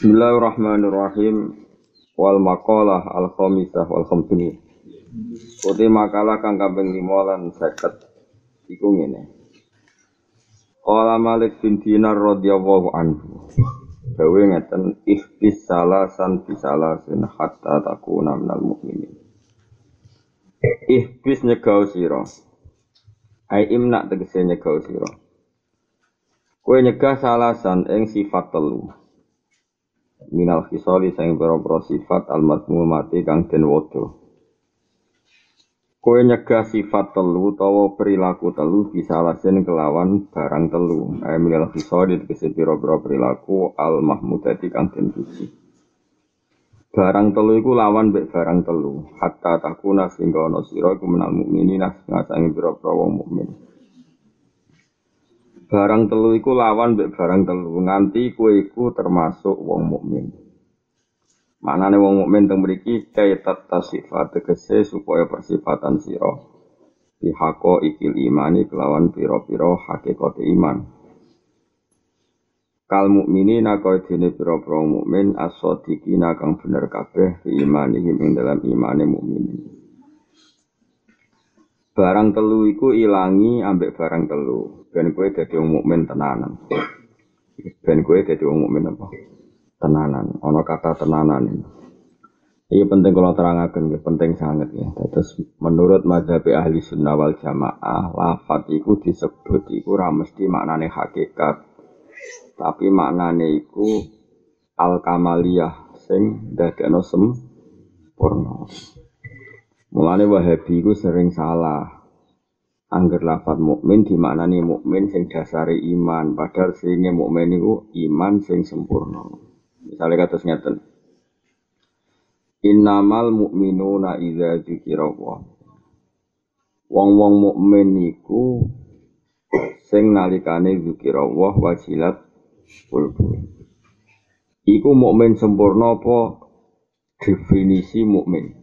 Bismillahirrahmanirrahim. Wal maqalah al khamisah wal khamsini. Uti makalah kang kaping 5 lan 50 iku ngene. Qala Malik bin Dinar radhiyallahu anhu. Dawe ngeten ihbis salasan bisalasin hatta takuna minal mukminin. Ihbis nyegau sira. Ai imna tegese nyegau sira. Kowe nyegah salasan ing sifat telu minal khisali sing pira-pira sifat al mati kang den wodo. Kowe nyegah sifat telu utawa perilaku telu bisa alasin kelawan barang telu. Ayo minal khisali tegese pira-pira perilaku al mahmudati kang den puji. Barang telu iku lawan mbek barang telu. Hatta takuna sehingga ana sira iku menal mukminina ngasangi pira-pira wong mukmin. Barang telu iku lawan mbek barang telu nganti kowe iku termasuk wong mukmin. Manane wong mukmin teng mriki kaitat tasifat tegese supaya persifatan sira pihako ikil imani kelawan pira-pira hakikat iman. Kal mukminina kaya dene pira-pira mukmin as-sadiqina kang bener kabeh fi imanihim ing dalam imane mukminin. Barang telu iku ilangi ambek barang telu. Ben kowe dadi wong mukmin tenanan. Ben kowe dadi wong mukmin apa? Tenanan. Ana kata tenanan ini. Ini penting kalau terangkan, ya, penting sangat ya. Terus menurut mazhab ahli sunnah wal jamaah, lafat itu disebut itu mesti maknane hakikat. Tapi maknane itu al kamaliyah sing dadekno sempurna. Mulane Wahabi ku sering salah. Angger lafat mukmin dimaknani mukmin sing dasare iman, padahal singe mukmin iku iman sing sempurna. Misalnya kata ngeten. Innamal mu'minuna idza dzikirallah. Wong-wong mukmin iku sing nalikane dzikirallah wajilat kulbu. Iku mukmin sempurna apa definisi mukmin?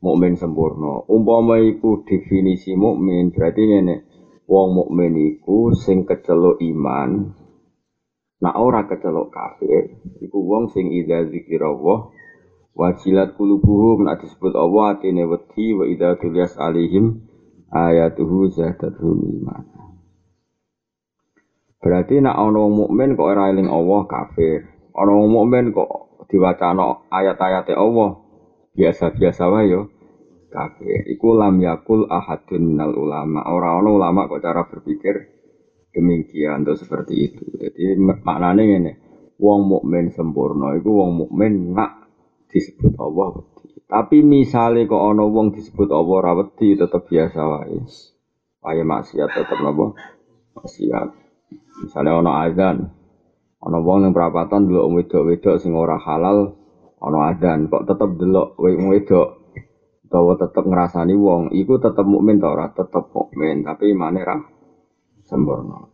Mukmin sempurna. Umpama iku definisi mukmin, berarti ngene. Wong mukmin iku sing kecelok iman. Nah ora kecelok kafir, iku wong sing idza zikirallah wajilat kulubuhum nak disebut Allah atine wedi wa idza tulias alihim ayatuhu zadatuhum iman. Berarti nak ana wong mukmin kok ora eling Allah kafir. Ana wong mukmin kok diwacana ayat-ayate Allah biasa-biasa wae yo kafir. Iku lam yakul ahadun nal ulama. Orang-orang ulama kok cara berpikir demikian atau seperti itu. Jadi maknanya ini, wong mukmin sempurna iku wong mukmin nak disebut Allah wedi. Tapi misalnya kok ana wong disebut Allah ora wedi tetep biasa wae. Kaya maksiat tetep napa? Maksiat. Misalnya ana azan, ana wong yang perapatan delok wedok-wedok sing ora halal ana adzan kok tetep delok wong wedok. Utawa tetep ngrasani wong iku tetep mukmin ta ora? Tetep mukmin tapi imane ra sempurna.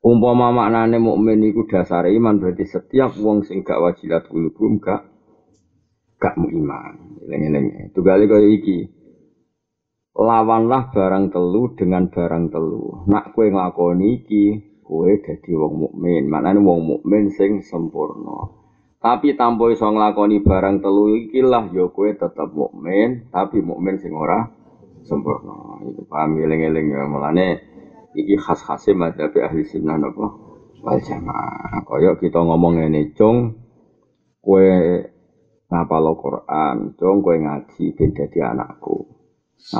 Umpama maknane mukmin iku dasar iman berarti setiap wong sing gak wajilat kulubum gak gak mu iman. Eling-eling. Tugali kaya iki. Lawanlah barang telu dengan barang telu. Nak kue nglakoni iki kue dadi wong mukmin. Maknane wong mukmin sing sempurna tapi tanpa iso nglakoni barang telu iki lah ya kowe tetep mukmin, tapi mukmin sing ora sempurna. Itu paham eling-eling ya mulane iki khas-khase madzhab ahli sunnah napa wal jamaah. Kaya kita ngomong ngene, cung kowe ngapal Quran, cung kowe ngaji ben dadi anakku.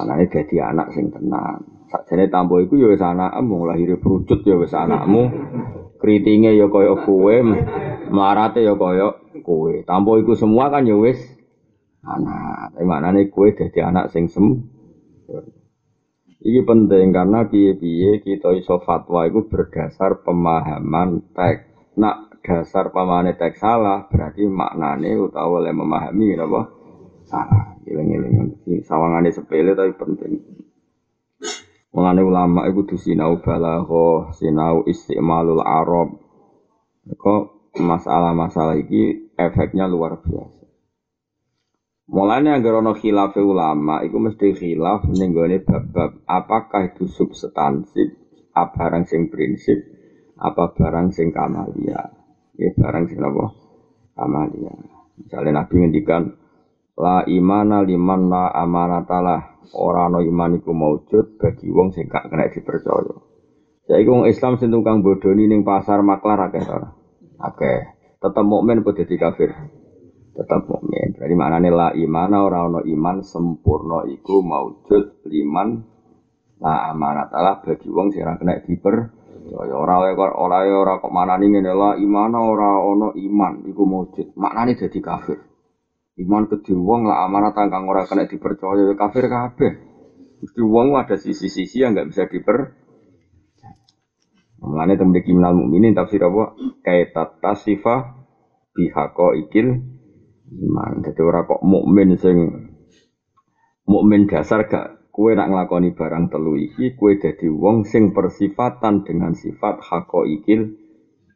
Anake dadi anak sing tenang. Sakjane tampo iku ya wis anakmu, lahir perucut ya wis anakmu. Kritinge ya kaya kowe, marate ya kaya kowe. Tanpa iku semua kan ya wis anak. Tapi maknane kowe dadi anak sing sem. Iki penting karena piye-piye kita iso fatwa itu berdasar pemahaman teks. Nak dasar pemahaman teks salah berarti maknane utawa oleh memahami apa salah. Giling-giling sawangane sepele tapi penting. Mengenai ulama itu sinau balaghah, sinau istimalul arab. Kok masalah-masalah ini efeknya luar biasa. Mulanya agar ono khilaf ulama, itu mesti khilaf nenggone bab-bab apakah itu substansif, apa barang sing prinsip, apa barang sing kamalia. Ya barang sing apa? Amalia. Misalnya Nabi ngendikan la imana liman la amanatalah. Ora ana iman iku maujud bagi wong sing gak kena dipercaya. Saiki wong Islam sing tukang bodoni ning pasar maklar akeh ora? Akeh. Tetep mukmin apa dadi kafir? Tetep mukmin. Berarti maknane la imana ora ana iman sempurna iku maujud liman la amanatalah bagi wong sing kena diper Ya ora ora ora ora kok manani ngene la iman ora ana iman iku maujud. Maknane dadi kafir. Iman kedhe wong lah amanat kang ora kena dipercaya ya kafir kabeh. Mesti wong ada sisi-sisi yang nggak bisa diper Mulane teng mriki minal mukminin tafsir apa? Kaita tasifa bihaqo ikil iman. Jadi ora kok mukmin sing mukmin dasar gak kue nak nglakoni barang telu iki kue dadi wong sing persifatan dengan sifat hako ikil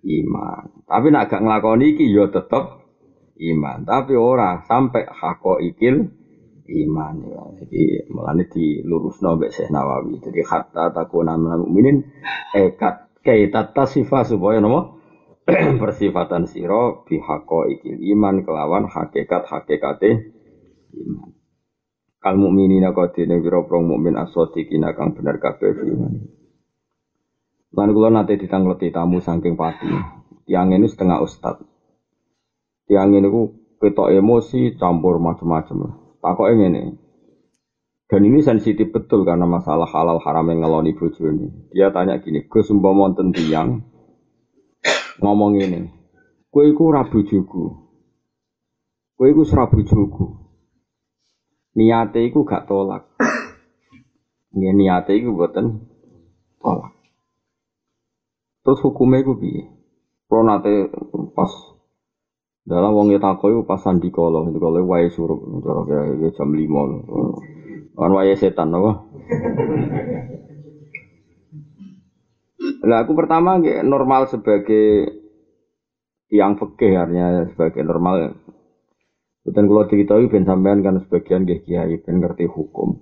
iman. Tapi nak gak nglakoni iki ya tetep iman tapi ora sampai hako ikil iman ya. Jadi melani di lurus mbek Syekh Nawawi. Jadi hatta takuna minal mukminin ekat kaita tasifah supaya nopo persifatan siro bihako ikil iman kelawan hakikat hakikate iman. Kal mukminina qadine wira prong mukmin asodiqina kang bener kabeh iman. Lan kula nate ditangleti tamu saking pati. Tiang ini setengah ustad tiang ini ku ketok emosi campur macam-macam Takok ini dan ini sensitif betul karena masalah halal haram yang ngeloni bojo ini. Dia tanya gini, gue sumpah monten tiang ngomong ini, gue iku rabu jugu, gue iku serabu jugu, niate iku gak tolak, ini niate iku tolak. Terus hukumnya iku bi, Kalau nate pas dalam wong takoi pas sandi kolo, itu kalau wae suruh, jam lima, kan wae setan apa? Lah aku pertama normal sebagai yang fikih artinya sebagai normal. Dan kalau diketahui ben sampean kan sebagian kiai ben ngerti hukum.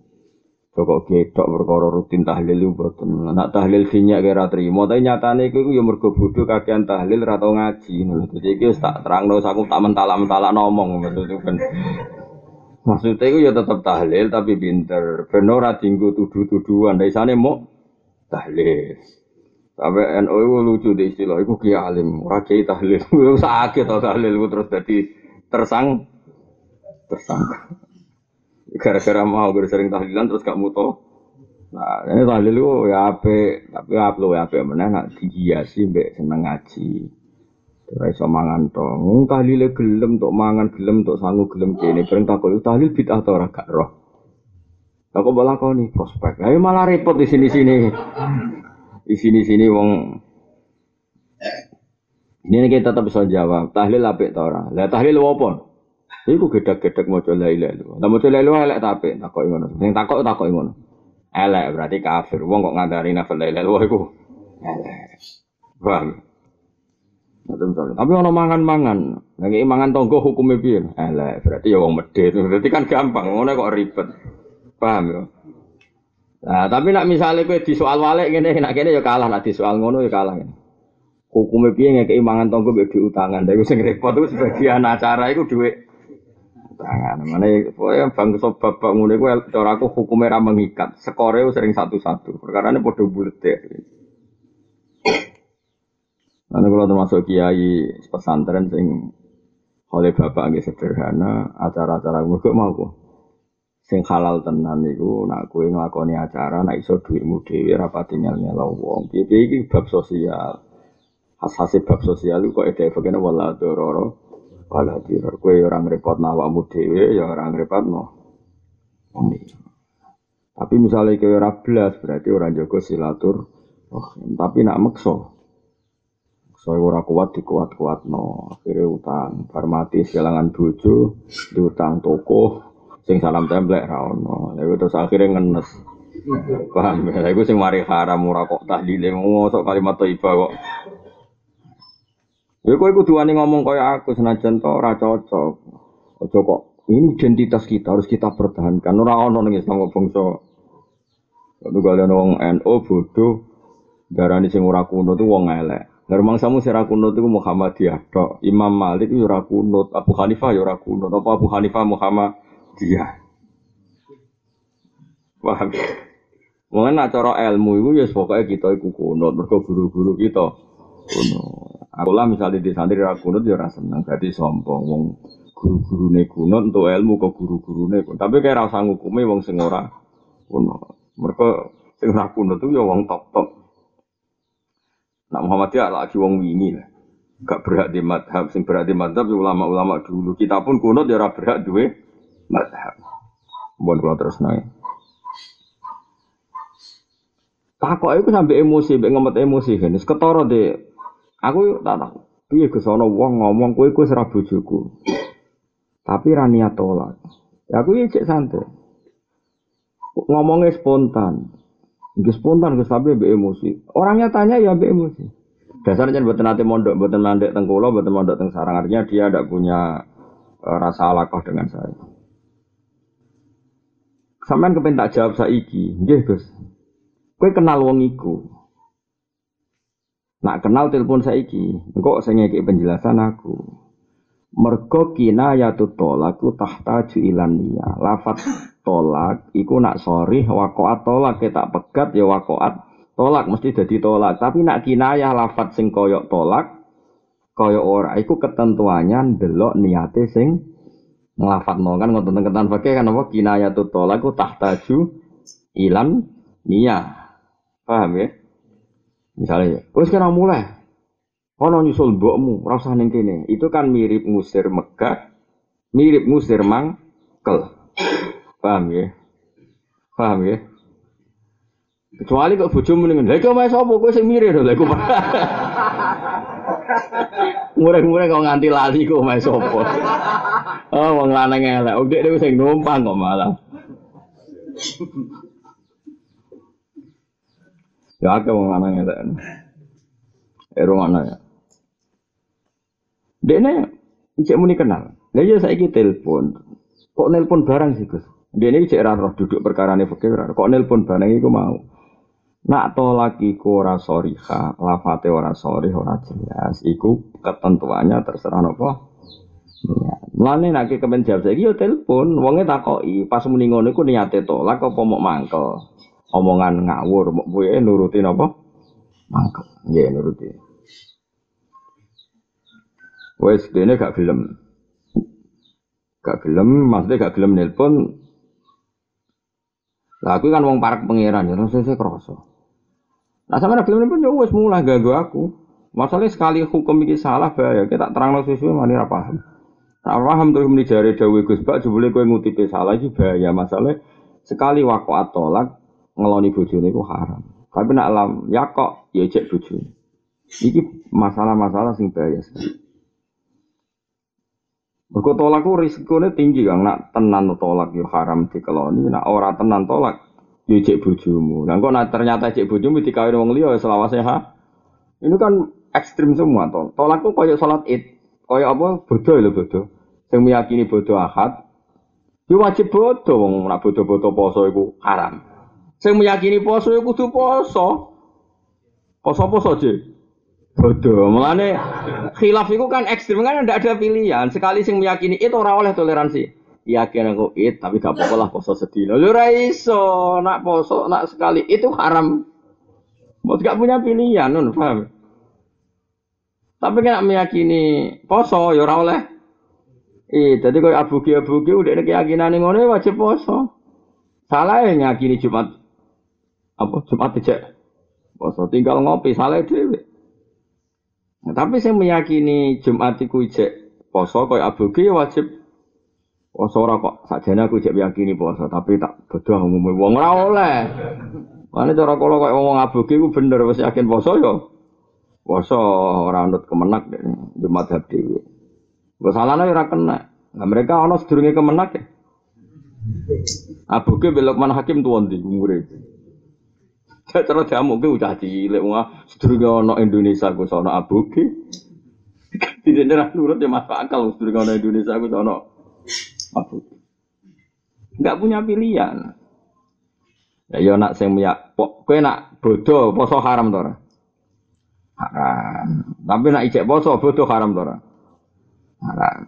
Pokok gedok perkara rutin tahlil itu boten. Nak tahlil sinyak kira trimo, tapi nyatane iku ya mergo bodho kakean tahlil ra tau ngaji ngono. Dadi iki wis tak terangno aku tak mentala-mentala ngomong maksud kan. Maksudnya itu ya tetap tahlil tapi pinter. Ben ora dinggo tuduh-tuduhan. Dari sana mau tahlil. Sampai NU itu lucu di istilah, itu kiai alim, ora kiai tahlil. Sakit tau tahlil terus jadi tersang tersangka. Gara-gara mau sering tahlilan terus gak muto. Nah, ini tahlil itu ya ape, tapi apa ya ape mana nak dihiasi mbek seneng ngaji. Ora mangan to. Wong tahlile gelem tok mangan gelem tok sangu gelem kene. Bareng takok tahlil bid'ah ta ora gak roh. Aku balakoni prospek. Ayo malah repot di sini-sini. Di sini-sini wong ini kita tetap bisa jawab. Tahlil apik ta ora? Lah tahlil apa? Iku gedek-gedek maca la ilaha illallah. Lah maca la ilaha elek ta apik takoki ngono. Sing takok takoki. Elek berarti kafir. Wong kok ngandari nafal la ilaha illallah iku elek. Paham? Tapi ono mangan-mangan. Lagi mangan tonggo hukumnya piye? Elek. Berarti ya wong medhit. Berarti kan gampang. Ngono kok ribet. Paham ya? Nah, tapi nak misalnya kowe di soal walik ngene, nak kene ya kalah, nak di soal ngono ya kalah. Hukumnya piye ngekeki mangan tonggo mbek diutangan. Lha iku sing repot iku sebagian acara iku dhuwit Tangan. Mana ya bangsa babak ngono iku cara aku hukumnya ra mengikat. Skore sering satu-satu. Perkara ini podo bulet ya. Nanti kalau termasuk kiai pesantren sing oleh bapak nggih sederhana, acara-acara gue mau kok. Sing halal tenan niku nak kowe nglakoni acara nak iso dhuwitmu dhewe ra pati nyel-nyel wong. Piye iki bab sosial. Khas-khase bab sosial kok ede bagian wala dororo wala diror kue orang repot nawamu dewe ya orang repot no tapi misalnya kue ora berarti orang jago silatur oh, tapi nak makso so ora kuat dikuat kuat no akhirnya utang farmati kehilangan bojo diutang toko sing salam templek ra ono lha terus akhirnya ngenes paham ya iku sing mari haram ora kok tahlile ngosok kalimat thayyibah kok Ya kowe kudu wani ngomong kaya aku senajan to ora cocok. Aja kok ini identitas kita harus kita pertahankan. Ora ono ning Islam bangsa. Kalau kalian wong NU bodoh, darani sing ora kuno tuh wong elek. Ngermang samu sira kunut iku Muhammadiyah tok. Imam Malik yo ora kunut, Abu Hanifah yo ora kunut. Apa Abu Hanifah Muhammadiyah? Paham? Mungkin nak cara ilmu itu ya pokoknya kita iku kunut, mergo guru-guru kita kunut. Aku misalnya di santri ra kunut ya ora seneng, berarti sombong wong guru-gurune kunut untuk ilmu ke guru-gurune kunut. Tapi kayak rasa ngukumi wong sing ora kunut. Mergo sing ora kunut itu ya wong top-top. Nak Muhammadiyah lagi wong wingi lah. Gak berhak di madhab, sing berhak di madhab ya ulama-ulama dulu. Kita pun kunut ya berhak duwe madhab. Buat kalau terus naik. Takok itu sampai emosi, sampai ngemet emosi kan. Ketoro deh. Aku tak tahu. Piye ke sono wong ngomong kue kue serah bojoku. Tapi rania tolak. Ya aku ya cek santai. Ngomongnya spontan. Nggih spontan Gus tapi mbek emosi. Orangnya tanya ya mbek emosi. Dasarnya buatan nanti mondok, buatan mandek tengkulo, buatan mondok teng sarang. Artinya dia tidak punya uh, rasa alakoh dengan saya. Sampean kepen tak jawab saiki, nggih Gus. Kowe kenal wong iku. Nak kenal telepon saiki, engko sing ngeki penjelasan aku. Mergo kinayatu tolaku tahta ilan niya. Lafat tolak iku nak sorry wakoat tolak kita pegat ya wakoat. Tolak mesti jadi tolak. Tapi nak kinayah lafat sing koyok tolak koyok ora iku ketentuannya delok niate sing ngelafat no kan ngotot ketan pakai kan apa? Kinayah tu tolak ku tahtaju ilan niya paham ya? Misalnya terus kena mulai. Ono nyusul mbokmu rasa ning kene. Itu kan mirip ngusir Mekah mirip ngusir mangkel Paham ya? Paham ya? Kecuali kok bojomu ning lha iku omahe sapa kowe sing mirip lho lha iku. Murah-murah kok nganti lali kok omahe sapa. Oh wong lanang elek, wong dekne sing numpang kok malah. Ya akeh wong lanang elek. Ero mana ya? Dekne ijek muni kenal. Lah iya saiki telepon. Kok nelpon barang sih, Gus? Dia ini cek roh duduk perkara ini fakir. Kok nelpon barang itu mau? Nak tolak iku ora soriha, lafate ora sorih, ora jelas. Iku ketentuannya terserah nopo. Ya. Mulane nek kemen jawab saiki yo telepon, wonge takoki, pas muni ngono iku niate tolak apa mau mangkel. Omongan ngawur, mau kowe nuruti napa? Mangkel. Nggih nuruti. Wes dene gak gelem. Gak gelem, maksudnya gak gelem nelpon lah aku kan wong parak pangeran ya terus saya kroso. Nah sama nabi pun jauh wes mulai gagu aku. Masalahnya sekali hukum ini salah bahaya. Kita terang sesuai mana apa paham. Tak paham terus meni jari dawe Gus Bak jebule kowe ngutipe salah iki bahaya. Masalah sekali waqaat tolak ngeloni bojone iku haram. Tapi nak alam ya kok ya cek bojone. Iki masalah-masalah sing bahaya sekali. Mergo tolak ku risikone tinggi Kang, nak tenan tolak yo haram dikeloni, nak ora tenan tolak yo cek bojomu. Lah kok nak ternyata cek bojomu dikawin wong liya selawase ha. Ini kan ekstrim semua tol. Tolak ku koyo salat Id, koyo apa bodoh lho bodoh. Sing meyakini bodoh ahad, yo wajib bodoh wong nak bodoh-bodoh poso iku haram. Sing meyakini poso iku kudu poso. Poso-poso aja. Bodoh. Mulane khilaf itu kan ekstrim kan tidak ada pilihan. Sekali sing meyakini itu orang oleh toleransi. Yakin aku it tapi gak apa-apa lah poso sedih. Lu iso nak poso nak sekali itu haram. Mau gak punya pilihan, nun paham? Tapi kan meyakini poso ya ora oleh. Eh, jadi kau abu kia abu kia udah ada keyakinan yang ngono wajib poso. Salah ya nyakini Jumat apa Jumat aja poso tinggal ngopi salah dewe. Nah, tapi saya meyakini Jumat itu ijek poso kaya aboge ya wajib poso ora kok sakjane aku ijek meyakini poso tapi tak bodoh umume wong ora oleh. Mane cara kala kaya wong aboge ku bener wis yakin poso ya poso ora anut kemenak deh Jumat hab dhewe. Kok salahnya ora kena. Nah, mereka ana sedurunge kemenak ya. Aboge belok mana hakim tuan di umure. Cara jamu ke udah cilik wah sedurunge ana Indonesia ku sono abuke. Tidak ada nurut ya masuk akal sedurunge ana Indonesia ku sono abuke. Enggak punya pilihan. Ya yo nak sing miyak kowe nak bodoh poso haram to ora? haram. Tapi nak ijek poso bodoh haram to Haram.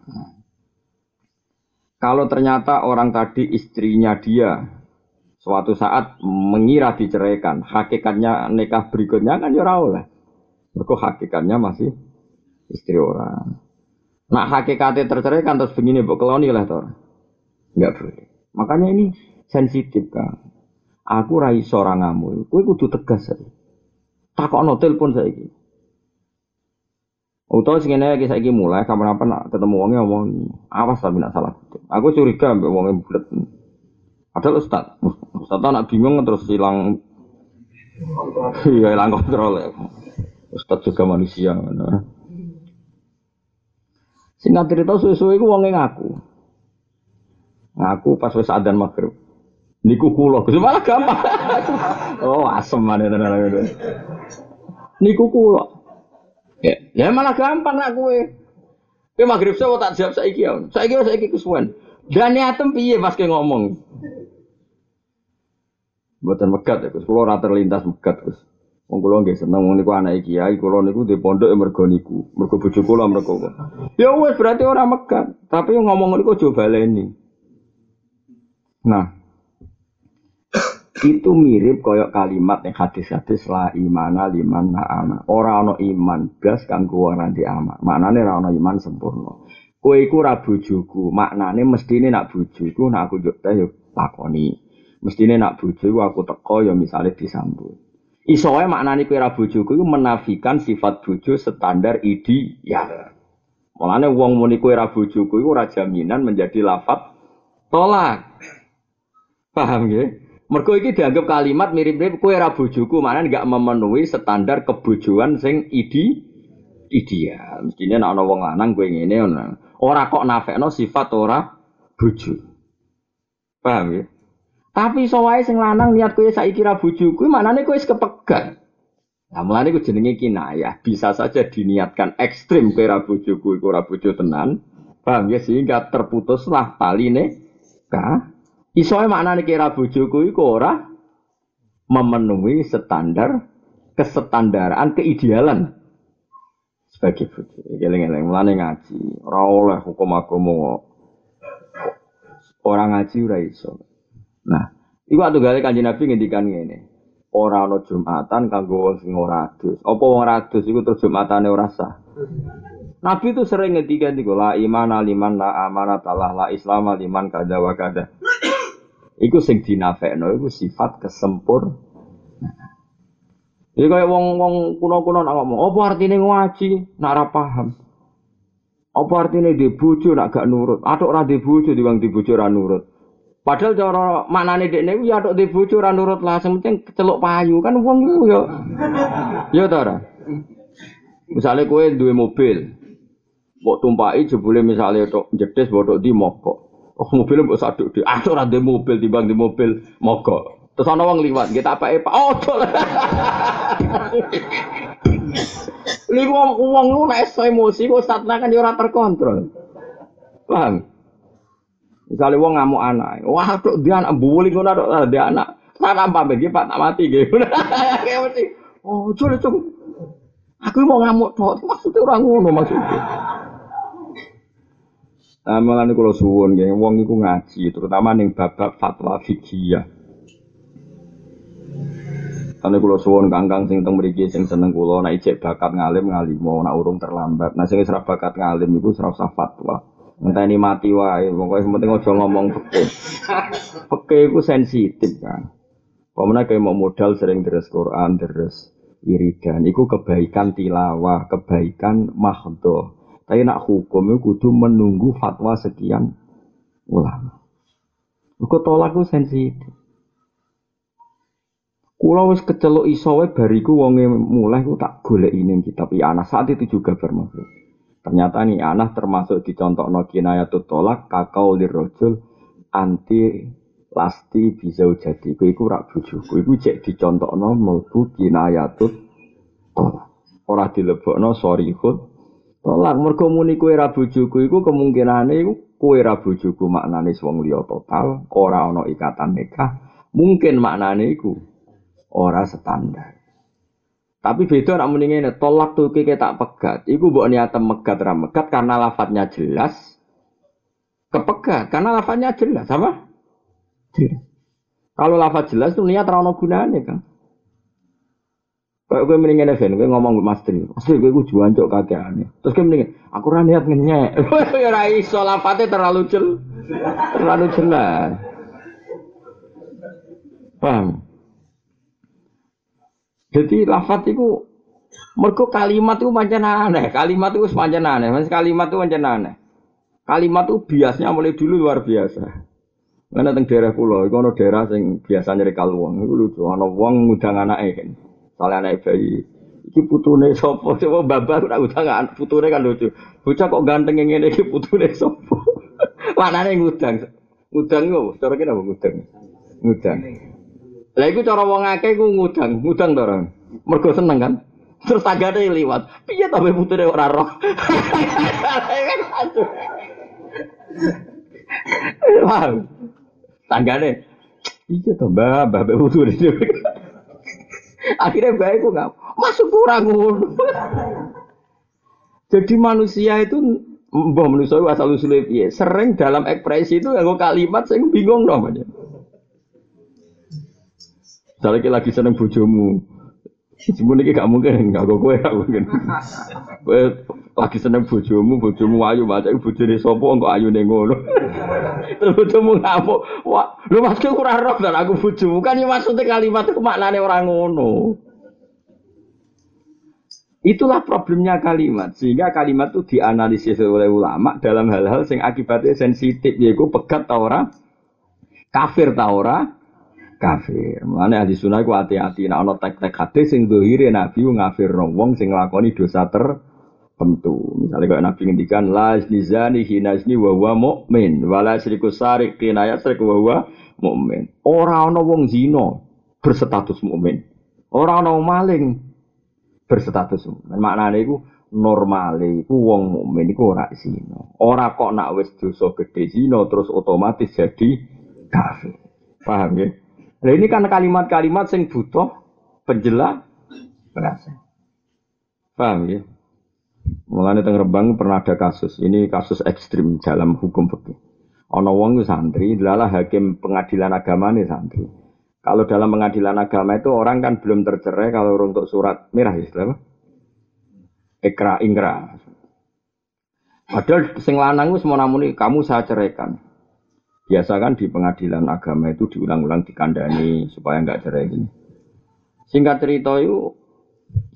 Kalau ternyata orang tadi istrinya dia suatu saat mengira diceraikan, hakikatnya nikah berikutnya kan ya oleh. Mereka hakikatnya masih istri orang. Nah hakikatnya terceraikan terus begini bu keloni lah tor. Enggak boleh. Makanya ini sensitif kan. Aku rai seorang ngamu. Kue kudu tegas saja. Takok telepon saya ini. Utawa sing ngene iki saiki mulai kapan-kapan ketemu wonge ngomong awas tapi salah. Aku curiga mbek wonge bulet. Padahal ustad, ustad nak bingung terus hilang Iya hilang kontrol ya. Ustad juga manusia. Nah. Singkat cerita suwe-suwe iku wonge ngaku. Ngaku pas wis adzan maghrib. Niku kula, Gus malah gampang. oh, asem mana tenan Niku kula. Ya, ya malah gampang nak kue. Kue maghrib saya tak jawab saya ya. Saya saya kesuwen. Dan niatem piye pas ke ngomong. Buatan megat ya, Gus. Kulo rata lintas megat, Gus. Wong kula nggih seneng niku anake kiai, kula niku di pondok ya mergo niku. Mergo bojo kula mergo. Ya wis berarti orang megat, tapi ngomong niku aja baleni. Nah, itu mirip koyok kalimat yang hadis-hadis la imana liman na. Orang no iman blas kanggo wong nanti ama. Maknane ora ono iman sempurna. Kowe iku ra bojoku, maknane mestine nak bojoku nak aku njuk teh yo takoni. Mestine nak bojo aku teko ya misale disambut. Iso wae maknane kowe ra bojoku iku menafikan sifat bojo standar ideal. Mulane wong muni kowe ra bojoku iku ora jaminan menjadi lafat tolak. Paham nggih? Mergo iki dianggap kalimat mirip-mirip kue ra bojoku, mana nggak memenuhi standar kebojoan sing idi ideal. Mestinya nek ana wong lanang kowe ngene ora kok nafekno sifat ora bojo. Paham ya? Tapi iso wae sing lanang niat kowe saiki ra bojoku, manane kowe wis kepegat. Nah, mulane ku jenenge kinayah. Bisa saja diniatkan ekstrim kowe ra bojoku iku ora bojo tenan. Paham ya sehingga terputuslah taline kah Iso maknane kira bojoku iku ora memenuhi standar kesetandaran keidealan sebagai bojo. Geleng-geleng mulane ngaji, ora oleh hukum agama orang ngaji ora iso. Nah, iku gale Kanjeng Nabi ngendikan ngene. Ora ana Jumatan kanggo wong sing ora adus. Apa wong ora adus iku terus Jumatane ora sah. Nabi itu sering ngendikan iku la iman liman la amanat Allah la islam liman kada wa kada. Iku sing dinafekno iku sifat kesempur. Jadi kayak wong-wong kuno-kuno nak ngomong, apa artinya ngaji? Nak ora paham. Apa artinya di bojo nak gak nurut? Atau ora di bojo bang di bojo ora nurut. Padahal cara maknane dekne ya atok di bojo ora nurut lah, penting celuk payu kan wong iku ya. Ya ta ora? Misale kowe duwe mobil, mbok tumpaki jebule misale tok jedes mbok di mogok. Oh mobil mbok saduk di. Ah ora di mobil timbang di mobil mogok. Terus ana wong liwat, kita apa Pak? Oh, Lha wong wong lu nek emosi kok satna kan ya ora terkontrol. Paham? Misalnya wong ngamuk anak, wah tuh dia anak bully ngono ada dia anak. Sana pamit iki Pak tak mati gitu. Kayak mesti. Oh, coba coba. Aku mau ngamuk tok, maksudnya orang ngono maksudnya. Nah, malah nih kalau suwon, geng, wong iku ngaji, terutama nih babak fatwa fikih Karena kalau suwon kangkang sing teng mriki sing seneng kula nek ijek bakat ngalim ngalimo nek urung terlambat. Nah sing ora bakat ngalim iku ora usah fatwa. Enteni mati wae, pokoke penting aja ngomong fikih. Fikih iku sensitif kan. Pemene kayak mau modal sering deres Quran, deres wiridan, iku kebaikan tilawah, kebaikan mahdoh. Tapi nak hukum itu kudu menunggu fatwa sekian ulama. Kok tolak itu sensitif. Kulo wis kecelok iso wae bariku wonge mulai ku tak golek ini kitab anak saat itu juga bermakhluk. Ternyata nih anak termasuk dicontoh no kinayatut tolak kakau lirrojul anti lasti bisa jadi. Kau iku rak bujuku. Iku cek dicontoh no melbu kinayatut tolak. Orang dilebok no sorry khut Tolak mergo muni kowe ra bojoku iku kemungkinane iku kowe ra bojoku maknane wong liya total, ora ana ikatan nikah. Mungkin maknane iku ora standar. Tapi beda nak muni ngene, tolak tuh kike tak pegat. Iku mbok niate megat ra megat karena lafadznya jelas. Kepegat karena lafadznya jelas, apa? Jelas. Kalau lafadz jelas tuh niat ra ono gunane, Kang. Kayak gue mendingan Evan, gue ngomong ke Mas Tri, Asli gue gue juan cok kakeane. Terus gue mendingan, aku ra niat ngenyek. Ya ra iso lafate terlalu jel, terlalu jelas. Paham? Jadi lafat itu mergo kalimat itu pancen aneh, kalimat itu pancen aneh, Mas kalimat itu pancen aneh. Kalimat itu biasanya mulai dulu luar biasa. Karena teng daerah pulau, itu ada daerah yang biasa nyari wong, itu lucu. Ada wong ngudang anaknya kan, soalnya anak bayi. Iki putune sopo, coba babak udah ngudang anak putune kan lucu. Bocah kok ganteng yang ini, iki putune sopo. Mana nih ngudang, ngudang itu, cara kita ngudang, ngudang. Lah iku cara wong akeh iku ngudang, ngudang to ora. Mergo seneng kan. Terus tanggane liwat. Piye ta putere ora roh. Wah. Tanggane. Iya to, Mbak, Mbak putere. Akhirnya baik kok nggak masuk kurang Jadi manusia itu mbah manusia asal usulnya sering dalam ekspresi itu yang kalimat saya bingung namanya. Misalnya lagi seneng bojomu, Semuanya ini gak mungkin, gak kok gue gak mungkin. Gue lagi seneng bojomu, bojomu ayu, baca bojone sopo, kok ayu nengono. Terus bojomu ngamuk, wah, lu masuk kurang roh dan aku bojomu. Kan ya maksudnya kalimat itu maknanya orang ngono. Itulah problemnya kalimat, sehingga kalimat itu dianalisis oleh ulama dalam hal-hal yang akibatnya sensitif, yaitu pegat taura, kafir taura, kafir. Mulane ahli sunnah iku hati-hati nek ana tek-tek hadis sing dohire nabi ngafirno wong sing nglakoni dosa tertentu. Misalnya kayak nabi ngendikan la nizani hinazni wa huwa mukmin wala syriku sarik kinayat syrik wa huwa mukmin. Ora ana wong zina berstatus mukmin. Ora ana maling berstatus mukmin. Maknane iku normale iku wong mukmin iku ora zina. Ora kok nak wis dosa gedhe zina terus otomatis jadi kafir. Paham ya? Nah ini kan kalimat-kalimat yang butuh penjelas. Paham ya? Mulanya teng Rembang pernah ada kasus. Ini kasus ekstrim dalam hukum fikih. Ono wong santri, adalah hakim pengadilan agama nih santri. Kalau dalam pengadilan agama itu orang kan belum tercerai kalau untuk surat merah istilah apa? Ekra ingkra. Padahal sing lanang wis mau kamu saya ceraikan. Biasa kan di pengadilan agama itu diulang-ulang dikandani supaya nggak cerai gini. Singkat cerita itu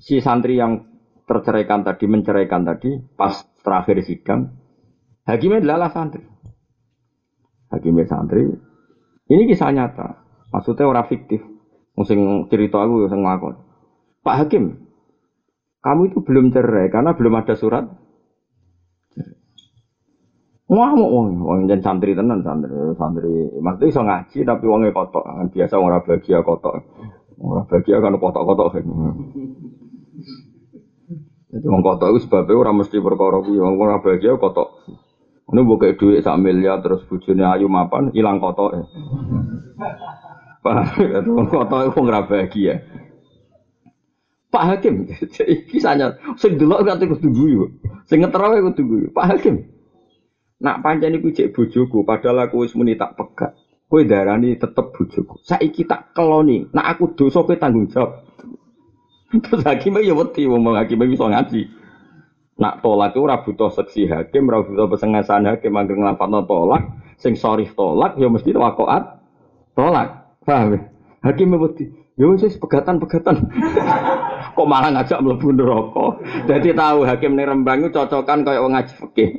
si santri yang terceraikan tadi menceraikan tadi pas terakhir sidang hakimnya adalah santri. Hakimnya santri. Ini kisah nyata. Maksudnya orang fiktif. Musim cerita aku yang ngakon. Pak Hakim, kamu itu belum cerai karena belum ada surat Ngamuk wong, wong jen santri tenan santri, santri. Maksudnya iso ngaji tapi wongnya kotok. Biasa orang bahagia kotok. Orang bahagia kan kotok-kotok. Jadi wong kotok itu sebabnya orang mesti perkara kuwi, wong ora bahagia kotok. Ini buka duit sak miliar terus bujune ayu mapan hilang kotok. Pak, wong kotok itu ora bahagia. Pak Hakim, kisahnya, sing delok kate kudu guyu. Sing ngeterawe kudu guyu. Pak Hakim, Nak pancen iku cek bojoku, padahal aku wis muni tak pegat. Kowe darani tetep bojoku. Saiki tak keloni. Nak aku dosa kowe tanggung jawab. Terus hakim ya wedi wong hakim bisa ngaji. Nak tolak itu ora butuh seksi hakim, ora butuh pesengasan hakim anggere nglapatno tolak, sing tolak ya mesti wakoat tolak. Paham? Ya? Hakim wedi. Ya wis pegatan-pegatan. Kok malah ngajak mlebu neraka. Dadi tahu hakim ning Rembang cocokan kaya wong ngaji fikih.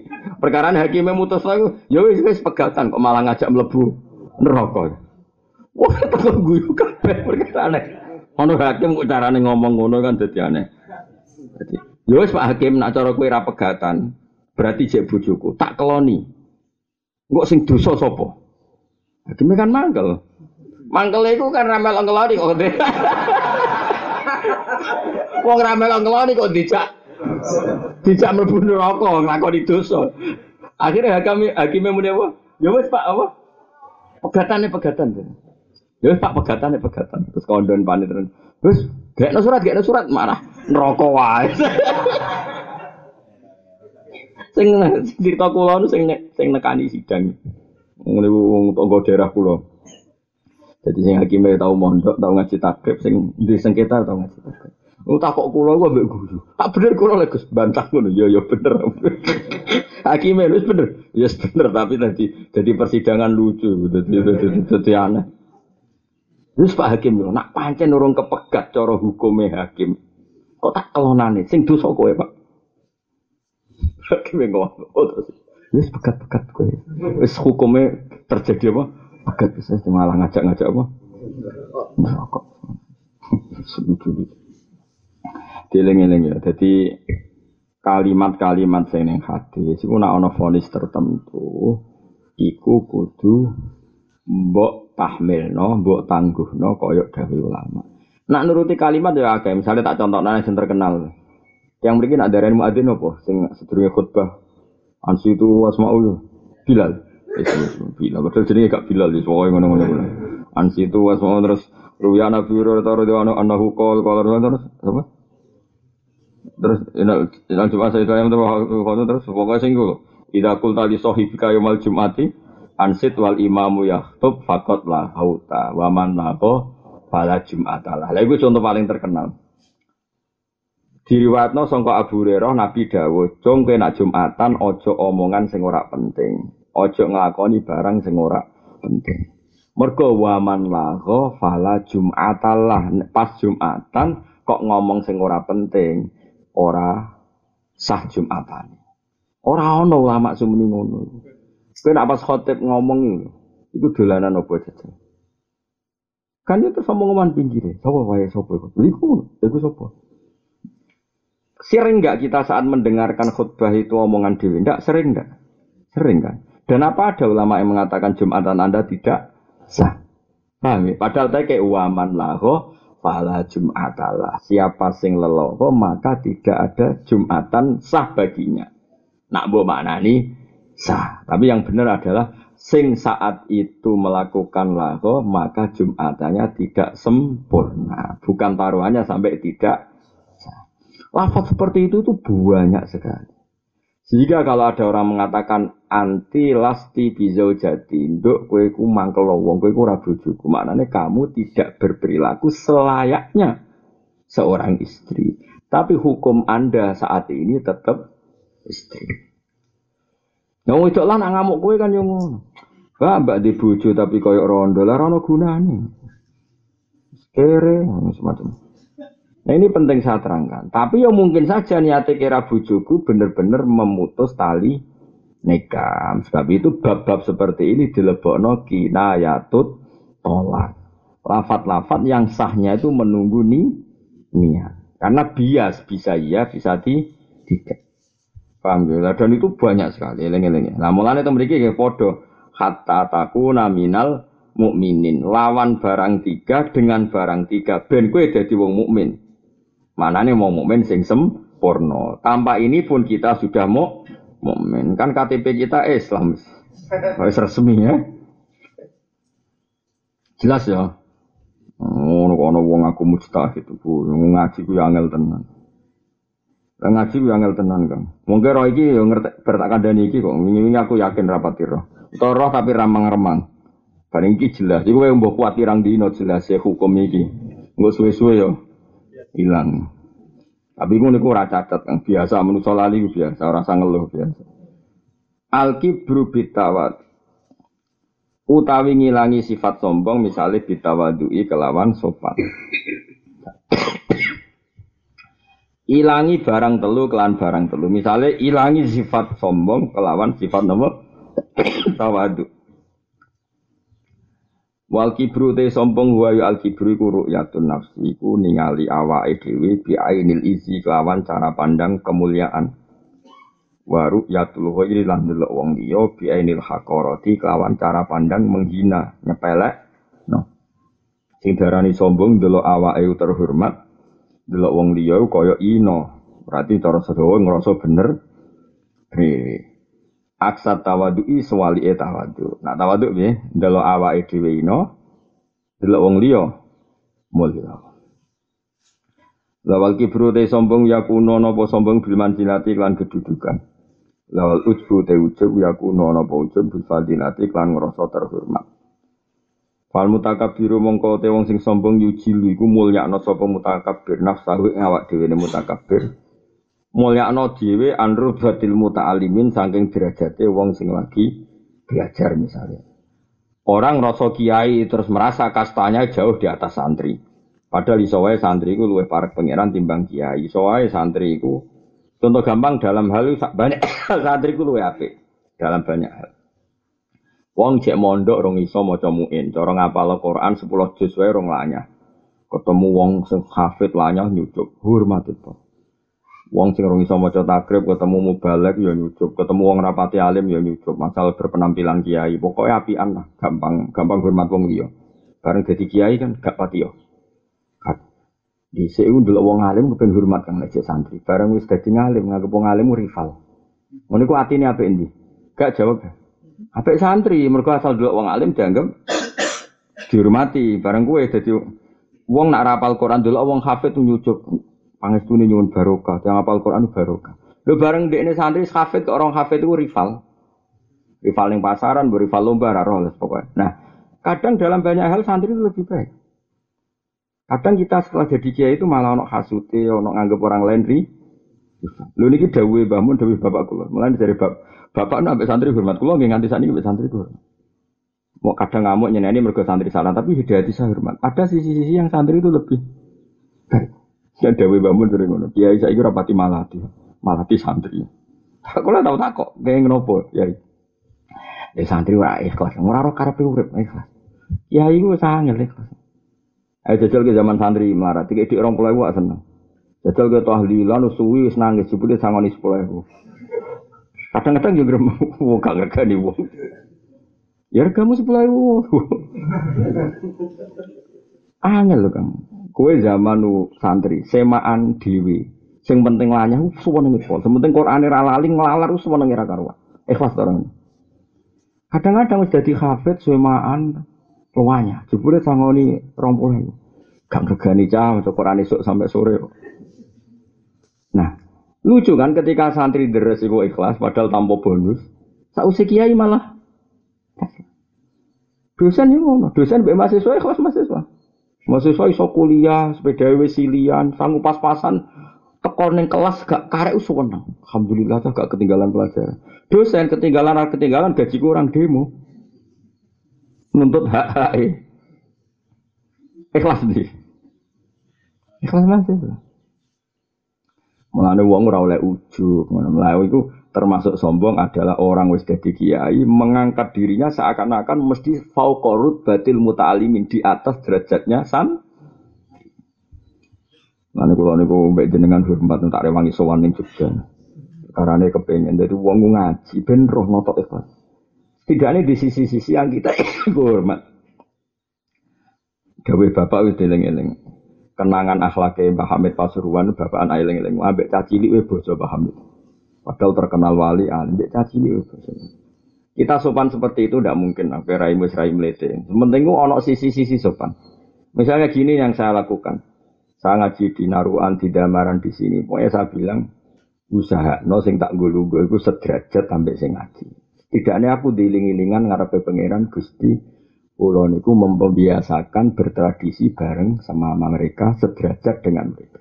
Perkara hakim mutus aku, ya wis wis pegatan kok malah ngajak mlebu neraka. Wah, tak guyu kabeh perkara aneh. Ono hakim kok carane ngomong ngono kan dadi aneh. Dadi, ya wis Pak Hakim nak cara kowe ra pegatan, berarti jek bojoku, tak keloni. Engko sing dosa sapa? Hakimnya kan mangkel. Mangkel itu kan ramel ngeloni kok. Wong ramel ngeloni kok dijak dijak mlebu neraka nglakoni dosa. Akhirnya hakim hakime muni apa? Ya wis Pak apa? Pegatane pegatan. Ya tak pegatan ya pegatan. Terus kondon panik terus. Gak ada surat, ada surat marah neraka wae. sing cerita kula sing sing nekani sidang. Ngene wong tangga daerah kula. Jadi sing hakime tau mondok, tau ngaji takrib sing di sengketa tau ngaji takrib. Oh tak kok kula gua mbek guru. Tak bener kula lek Gus bantah ngono. Ya ya bener. Hakime wis bener. Ya yes, bener tapi tadi jadi persidangan lucu. Dadi dadi aneh. Terus Pak Hakim lho, nak pancen urung kepegat cara hukume hakim. Kok tak kelonane sing dosa kowe, Pak. Hakim ngomong, oh terus wis pegat-pegat kowe. Wis hukume terjadi apa? Pegat bisa malah ngajak-ngajak apa? Merokok. Sebutu Dieling-eling ya. Jadi kalimat-kalimat sing ning hadis iku nek ana vonis tertentu iku kudu mbok tahmilno, mbok tangguhno koyok dawe ulama. Nak nuruti kalimat ya akeh, misalnya tak contoh nanya yang terkenal. Yang mungkin ada dari muadzin apa sing sedurunge khutbah. Ansi itu wasmaul Bilal. Bilal, betul jadi gak Bilal di semua ngono-ngono. Ansi itu wasmaul terus Ruya Nabi radhiyallahu anhu qol qala terus apa? Terus inal Jumat saya itu terus pokoknya sing iku. Idza qulta li sahibika yaumal jum'ati ansit wal imamu yahtub fakot lah hauta waman nako fala jum'atalah. Lah itu contoh paling terkenal. Diriwatno sangka Abu Hurairah Nabi dawuh, "Cung kowe nak Jumatan ojo omongan sing ora penting. Ojo nglakoni barang sing ora penting." Mergo waman laho fala Jum'atalah. Pas Jumatan kok ngomong sing ora penting, ora sah Jumatan. Ora ono ulama sumuni ngono. Kowe nak pas khotib ngomong itu dolanan apa jajal. Kan itu sama ngomongan pinggir ya. Sapa wae sapa iku? Iku iku sapa? Sering nggak kita saat mendengarkan khutbah itu omongan dewi? Enggak, sering enggak? Sering kan? Dan apa ada ulama yang mengatakan Jumatan Anda tidak sah? Paham ya? Padahal tadi kayak uaman laho fala Jumatalah. Siapa sing leloho maka tidak ada Jumatan sah baginya. Nak bu nih sah. Tapi yang benar adalah sing saat itu melakukan laho maka jumatannya tidak sempurna. Bukan taruhannya sampai tidak sah. Lafaz seperti itu tuh banyak sekali. Sehingga kalau ada orang mengatakan anti lasti bizau jadi induk kue ku mangkel wong kue ku maknanya kamu tidak berperilaku selayaknya seorang istri. Tapi hukum anda saat ini tetap istri. Yang wedok lah nak ngamuk kowe kan ngono. Wah, mbak di tapi koyok rondo lah rono gunane. Kere semacam. Nah ini penting saya terangkan. Tapi ya mungkin saja niatnya kira bojoku bener-bener memutus tali nikah. Sebab itu bab-bab seperti ini dilebokno kinayatut tolak. Lafat-lafat yang sahnya itu menunggu nih niat. Karena bias bisa iya, bisa di tidak. Paham ya? Dan itu banyak sekali, eling-eling. Nah, mulane itu memiliki kayak podo. Hatta taku naminal mukminin. Lawan barang tiga dengan barang tiga. Ben kue jadi wong mukmin. Mana nih mau mukmin sing sempurna. Tanpa ini pun kita sudah mau mukmin. Kan KTP kita Islam. Harus resmi ya. Jelas ya. Oh, ono wong aku mujtahid bu, ngaji ku angel tenan. Ngaji ku angel tenan kan. Mungkin roh iki yo ngerti bertak kandhani iki kok. Wingi-wingi aku yakin rapat. Utawa roh tapi ramang-remang. Bareng iki jelas. Iku mbok kuat pirang dino jelas ya hukum iki. Engko suwe-suwe yo hilang. Tapi ngono niku ora cacat kan biasa manusa lali biasa, ora usah ngeluh biasa. Al-kibru bitawad utawi ngilangi sifat sombong misalnya bitawadui kelawan sopan ilangi barang telu kelan barang telu. Misalnya ilangi sifat sombong kelawan sifat nomor tawadu. Wal kibru te sombong wa al kibru iku ru'yatun nafsi iku ningali awake dhewe bi ainil izi kelawan cara pandang kemuliaan. Wa ru'yatul ghairi lan delok wong liya bi ainil haqarati kelawan cara pandang menghina, nyepelek. No. Sing darani sombong delok awake terhormat, delok wong liya kaya ino. Berarti cara sedawa ngerasa bener dhewe. Aksat tawadu'i e tawadu. Nah tawadu piye? Delok awake dhewe ino delok wong liya mulya. Lawal kibru te sombong yakuno napa sombong bil manzilati lan kedudukan. Lawal ujbu te ujub yakuno napa ujub bil fadilati lan ngrasa terhormat. Fal mutakabbiru mongko te wong sing sombong yujilu iku mulyakno sapa mutakabbir nafsahu awak dhewe mutakabbir. Mulyakno dhewe anru batil muta'alimin saking derajate wong sing lagi belajar misalnya. Orang rasa kiai terus merasa kastanya jauh di atas santri. Padahal iso wae santri iku luwih parek pangeran timbang kiai. Iso wae santri iku contoh gampang dalam hal banyak santri iku luwih apik dalam banyak hal. Wong cek mondok rong iso maca muin, cara ngapal Quran 10 juz wae rong lanyah. Ketemu wong sing hafid lanyah nyucuk, hormat itu. Wong sing rong iso maca takrib ketemu mubalek ya nyucuk, ketemu wong rapati alim ya nyucuk, masal berpenampilan kiai. Pokoknya apian lah, gampang gampang hormat wong liya. Bareng jadi kiai kan gak pati yo. Di sini dulu wong alim kepen hormat kang nek santri. Bareng wis dadi ngalim, nganggep wong alim rival. Ngono iku atine apik endi? Gak jawab. Apik santri, mergo asal dulu wong alim dianggap dihormati. Bareng kue jadi wong nak rapal Quran dulu wong hafid tuh nyucuk. Pangestune nyuwun barokah, yang apal Quran barokah. Lho bareng dekne santri ke orang hafid itu rival. Rival yang pasaran, rival lomba, raro pokoknya. Nah, kadang dalam banyak hal santri itu lebih baik. Kadang kita setelah jadi kiai itu malah ono hasute, ono nganggep orang lain ri. Lho niki dawuhe Mbah Mun, dawuhe bapak kula. Mulane dari bab Bapak nak santri hormat kula nggih nganti saniki mbek santri hormat. Mau kadang ngamuk nyeneni mergo santri salah, tapi hati saya hormat. Ada sisi-sisi yang santri itu lebih. Ya Dewi Bamun sering ngono. Kiai saya kira rapati malati, malati santri. Aku lah tahu tak kok, kayak ngopo, ya. Ya santri wah ikhlas, ora ora karepe urip ikhlas. Kiai ku sangat ikhlas. Ayo jajal ke zaman santri melarat, tiga di orang pulau seneng. Jajal ke tahlilan, suwi, nangis, jebule sangoni sepuluh ribu. Kadang-kadang juga mau gak ngergani wong. Ya kamu sepuluh ribu. Angel loh kang. Kue zaman santri, semaan dewi. Sing penting lanya, semua nengi pol. Sementing Quran era lali ngelalar, semua nengi karuan. Ikhlas orang. Kadang-kadang sudah di hafid semaan luanya. Jebule sangoni ribu. Gak ngergani cah, untuk Quran esok sampai sore. Nah, Lucu kan ketika santri deres iku ikhlas padahal tanpa bonus. Sausi kiai malah dosen itu ngono, dosen mbek mahasiswa ikhlas mahasiswa. Mahasiswa iso kuliah, sepeda wesilian, sanggup pas-pasan tekor ning kelas gak karek usuwenang. Alhamdulillah gak ketinggalan pelajaran. Dosen ketinggalan ketinggalan gaji kurang demo. Nuntut hak hak Ikhlas nih. Ikhlas mahasiswa. Mulane wong ora oleh ujug, ngono itu termasuk sombong adalah orang wis dadi kiai mengangkat dirinya seakan-akan mesti fauqarut batil muta'alimin di atas derajatnya san. Mulane kula niku mbek jenengan hormat tak rewangi sowan ning Jogja. Karane kepengen dari wong ngaji ben roh notok ikhlas. Setidaknya di sisi-sisi yang kita hormat. Gawe bapak wis eling-eling kenangan akhlaknya Mbah Hamid Pasuruan bapak anak eling-eling ambek cacili we bojo Mbah Hamid. Padahal terkenal wali ambek cacili we bojo. Kita sopan seperti itu tidak mungkin apa raimu rai melete. Sementing ono sisi-sisi sopan. Misalnya gini yang saya lakukan. Saya ngaji di Naruan, di Damaran di sini. Pokoknya saya bilang usaha no sing tak gulu gue itu sederajat sampai sing ngaji. Tidaknya aku diiling-ilingan ngarepe pangeran Gusti Pulau niku membiasakan bertradisi bareng sama mereka sederajat dengan mereka.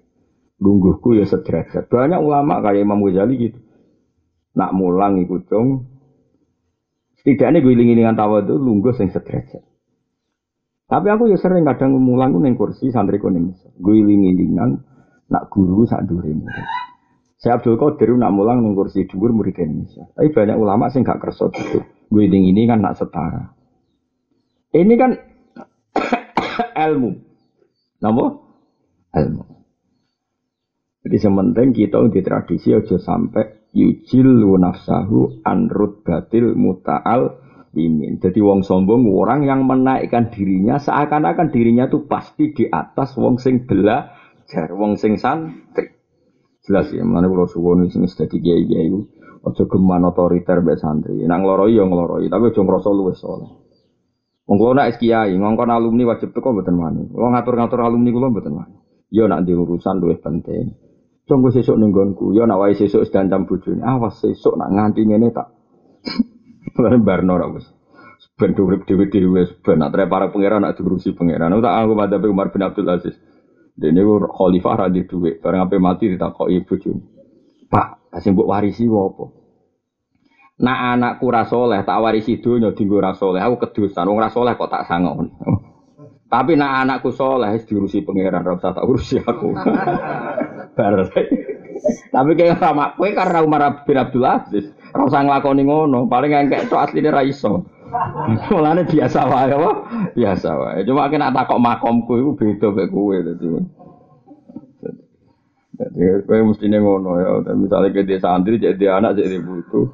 Lungguhku ya sederajat. Banyak ulama kayak Imam Ghazali gitu. Nak mulang ikut dong. Setidaknya gue ingin dengan tawa itu lungguh yang sederajat. Tapi aku ya sering kadang mulang neng kursi santri kuning. Gue ingin nak guru saat dulu Saya Abdul Qadir nak mulang neng kursi dhuwur murid Indonesia. Tapi banyak ulama sih gak kerso gitu. Gue ingin kan nak setara. Ini kan ilmu. Napa? Ilmu. Jadi sementing kita di tradisi aja sampai yujil nafsahu anrut batil muta'al imin. Jadi wong sombong orang yang menaikkan dirinya seakan-akan dirinya itu pasti di atas wong sing belajar, wong sing santri. Jelas ya, mana kalau suwon sing dadi kiai-kiai aja geman otoriter mbek santri. Nang ngloroi ya ngloroi, tapi aja ngrasa luwes soleh. Wong kula nek kiai, ngongkon alumni wajib teko mboten wani. Wong ngatur-ngatur alumni kula mboten wani. Yo nak di urusan penting. Tunggu sesuk ning nggonku, yo nak wae sesuk sedancam bojone. Awas sesuk nak nganti ngene tak. Barno ra wis. Ben urip dhewe-dhewe ben nak para pangeran nak diurusi pangeran. Tak aku pada Umar bin Abdul Aziz. Dene khalifah ra di dhuwit, bareng ape mati ditakoki bojone. Pak, kasih mbok warisi apa? Nak anakku ra saleh tak warisi donya dienggo ra saleh. Aku kedusan wong ra saleh kok tak sangon. Tapi nak anakku saleh diurusi pangeran ora usah tak urusi aku. Bar. Tapi kayak sama kowe karena Umar bin Abdul Aziz, ora usah nglakoni ngono, paling engkek tok asline ra iso. Mulane biasa wae apa? Biasa wae. Cuma kena takok makomku iku beda kowe dadi. Jadi kowe mesti ngono ya, misalnya ke desa santri jadi anak jadi butuh.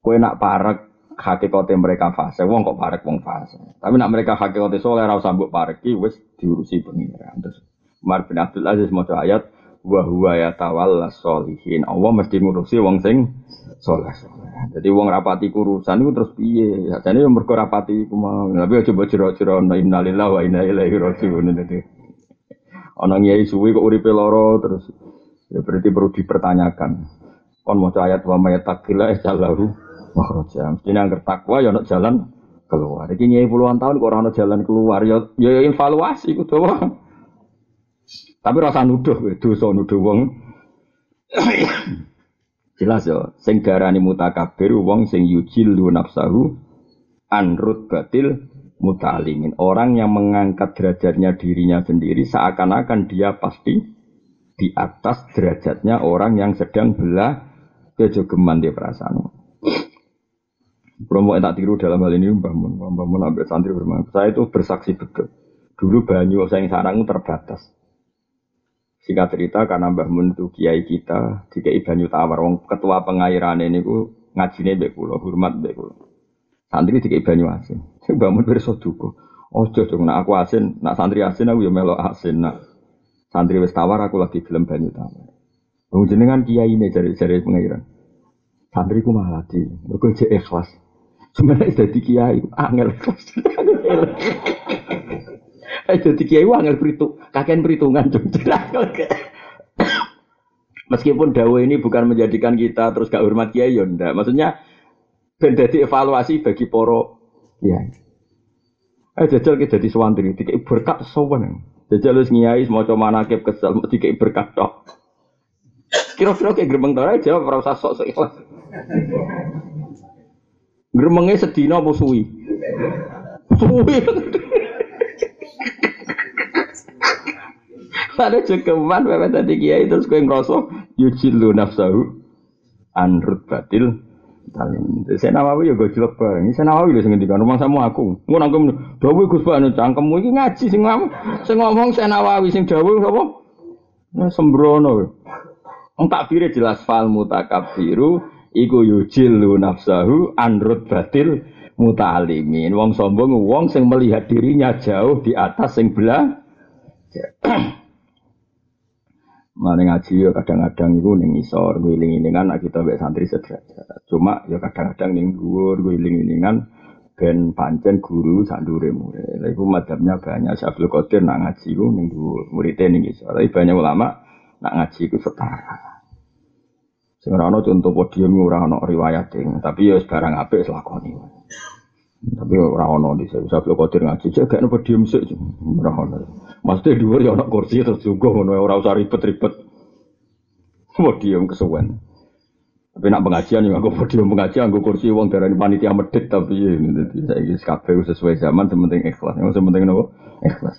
Kue nak parek hakikate mereka fase, wong kok parek wong fase. Tapi nak mereka hakikate soleh ora usah mbok pareki wis diurusi pengiran. Terus Umar bin Abdul Aziz maca ayat wa huwa yatawalla sholihin. Allah mesti ngurusi wong sing soleh. Jadi wong rapati kurusan itu terus piye? Jadi yang mergo rapati iku mau. Tapi coba jero-jero innalillahi wa inna ilaihi rajiun. Dadi ana ngiyai suwi kok uripe lara terus ya berarti perlu dipertanyakan. Kon maca ayat wa may taqillaha jalahu makhraja. Mesti angker takwa ya ono jalan keluar. Iki nyai puluhan tahun kok ora ono jalan keluar ya ya evaluasi kudu wae. Tapi rasa nuduh dosa nuduh wong. Jelas ya, sing darani mutakabir wong sing yujilu nafsahu anrut batil mutalimin. Orang yang mengangkat derajatnya dirinya sendiri seakan-akan dia pasti di atas derajatnya orang yang sedang belah kejogeman di perasaan. Promo tak tiru dalam hal ini Mbah Mun, Mbah Mun ambil santri bermain. Saya itu bersaksi betul. Dulu banyu saya yang sarang terbatas. Singkat cerita karena Mbah Mun itu kiai kita, dikai banyu tawar. Wong ketua pengairan ini ku ngajine mbek kula, hormat mbek kula. Santri dikai banyu asin. Sing Mbah Mun pirsa duka. Ojo dong, nak aku asin, nak santri asin aku ya melok asin. Nak santri wis tawar aku lagi film banyu tawar. Wong jenengan kiai ini cari pengairan. Santri ku malah di, mergo ikhlas. Sebenarnya jadi kiai, angel. Eh jadi kiai angel beritu, kakek perhitungan Meskipun dawa ini bukan menjadikan kita terus gak hormat kiai ya ndak. Maksudnya ben evaluasi bagi poro kiai. Eh jajal kita jadi suwantri, dikai berkat sowan. Jajal wis ngiyai semacam manakib kesel, dikai berkat tok. Kira-kira kayak gerbang tau jawab ora usah sok-sok ikhlas. Sedina suwi? Suwi. Ada cekeman bapak tadi kiai terus kue ngerasa yujilu nafsahu anrut batil talim. Saya nawawi ya gue jelek bareng. Saya nawawi lho sing ngendikan rumah sama aku. Ngono aku dawuh Gus Pak cangkemmu iki ngaji sing ngomong sing ngomong saya nawawi sing dawuh sapa? Ya sembrono. Wong takbire jelas fal mutakabbiru iku yujilu nafsahu anrut batil mutalimin. Wong sombong wong sing melihat dirinya jauh di atas sing belah. Mana ngaji ya kadang-kadang itu ning isor guling-ilingan nak kita mbek santri sederajat. Cuma ya kadang-kadang ning dhuwur guling-ilingan ben pancen guru sak ndure murid. Lha iku madhabnya banyak Syaikhul Qadir nak ngaji ku ning dhuwur, muridé ning isor. Tapi banyak ulama nak ngaji ku setara. Sing ora ana contoh podium ora ana riwayat tapi ya barang apik lakoni. Tapi ora ana di saya bisa kodir ngaji cek gak podium sik ora ana. Mesti dhuwur ya ana kursi terus juga ngono ora usah ribet-ribet. Podium kesuwen. Tapi nak pengajian ya aku podium pengajian aku kursi wong darani panitia medit tapi ya dadi saiki kabeh sesuai zaman sementing ikhlas. Yang sementing nopo? Ikhlas.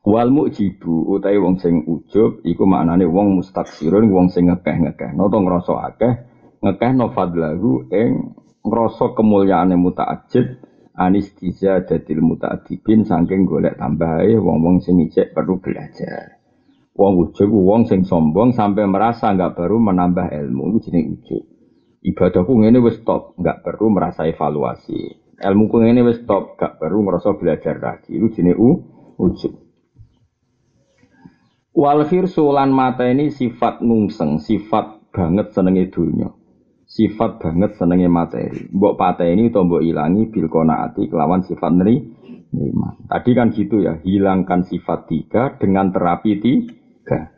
Wal mujibu utai wong sing ujub iku maknane wong mustaksirun wong sing ngekeh-ngekeh. Noto ngrasa akeh ngekeh no fadlahu ing ngrasa kemuliaane mutaajib anistiza dadil mutaadibin saking golek tambahe wong-wong sing ijek perlu belajar. Wong ujub wong sing sombong sampai merasa enggak baru menambah ilmu iku jeneng ujub. Ibadahku ngene wis top, enggak perlu merasa evaluasi. Ilmuku ngene wis top, enggak perlu ngerasa belajar lagi. Iku jeneng ujub. Wal khirsu mata ini sifat nungseng, sifat banget senenge dunya. Sifat banget senenge materi. Mbok pateni utawa mbok ilangi bil qanaati kelawan sifat neri nikmat. Tadi kan gitu ya, hilangkan sifat tiga dengan terapi tiga.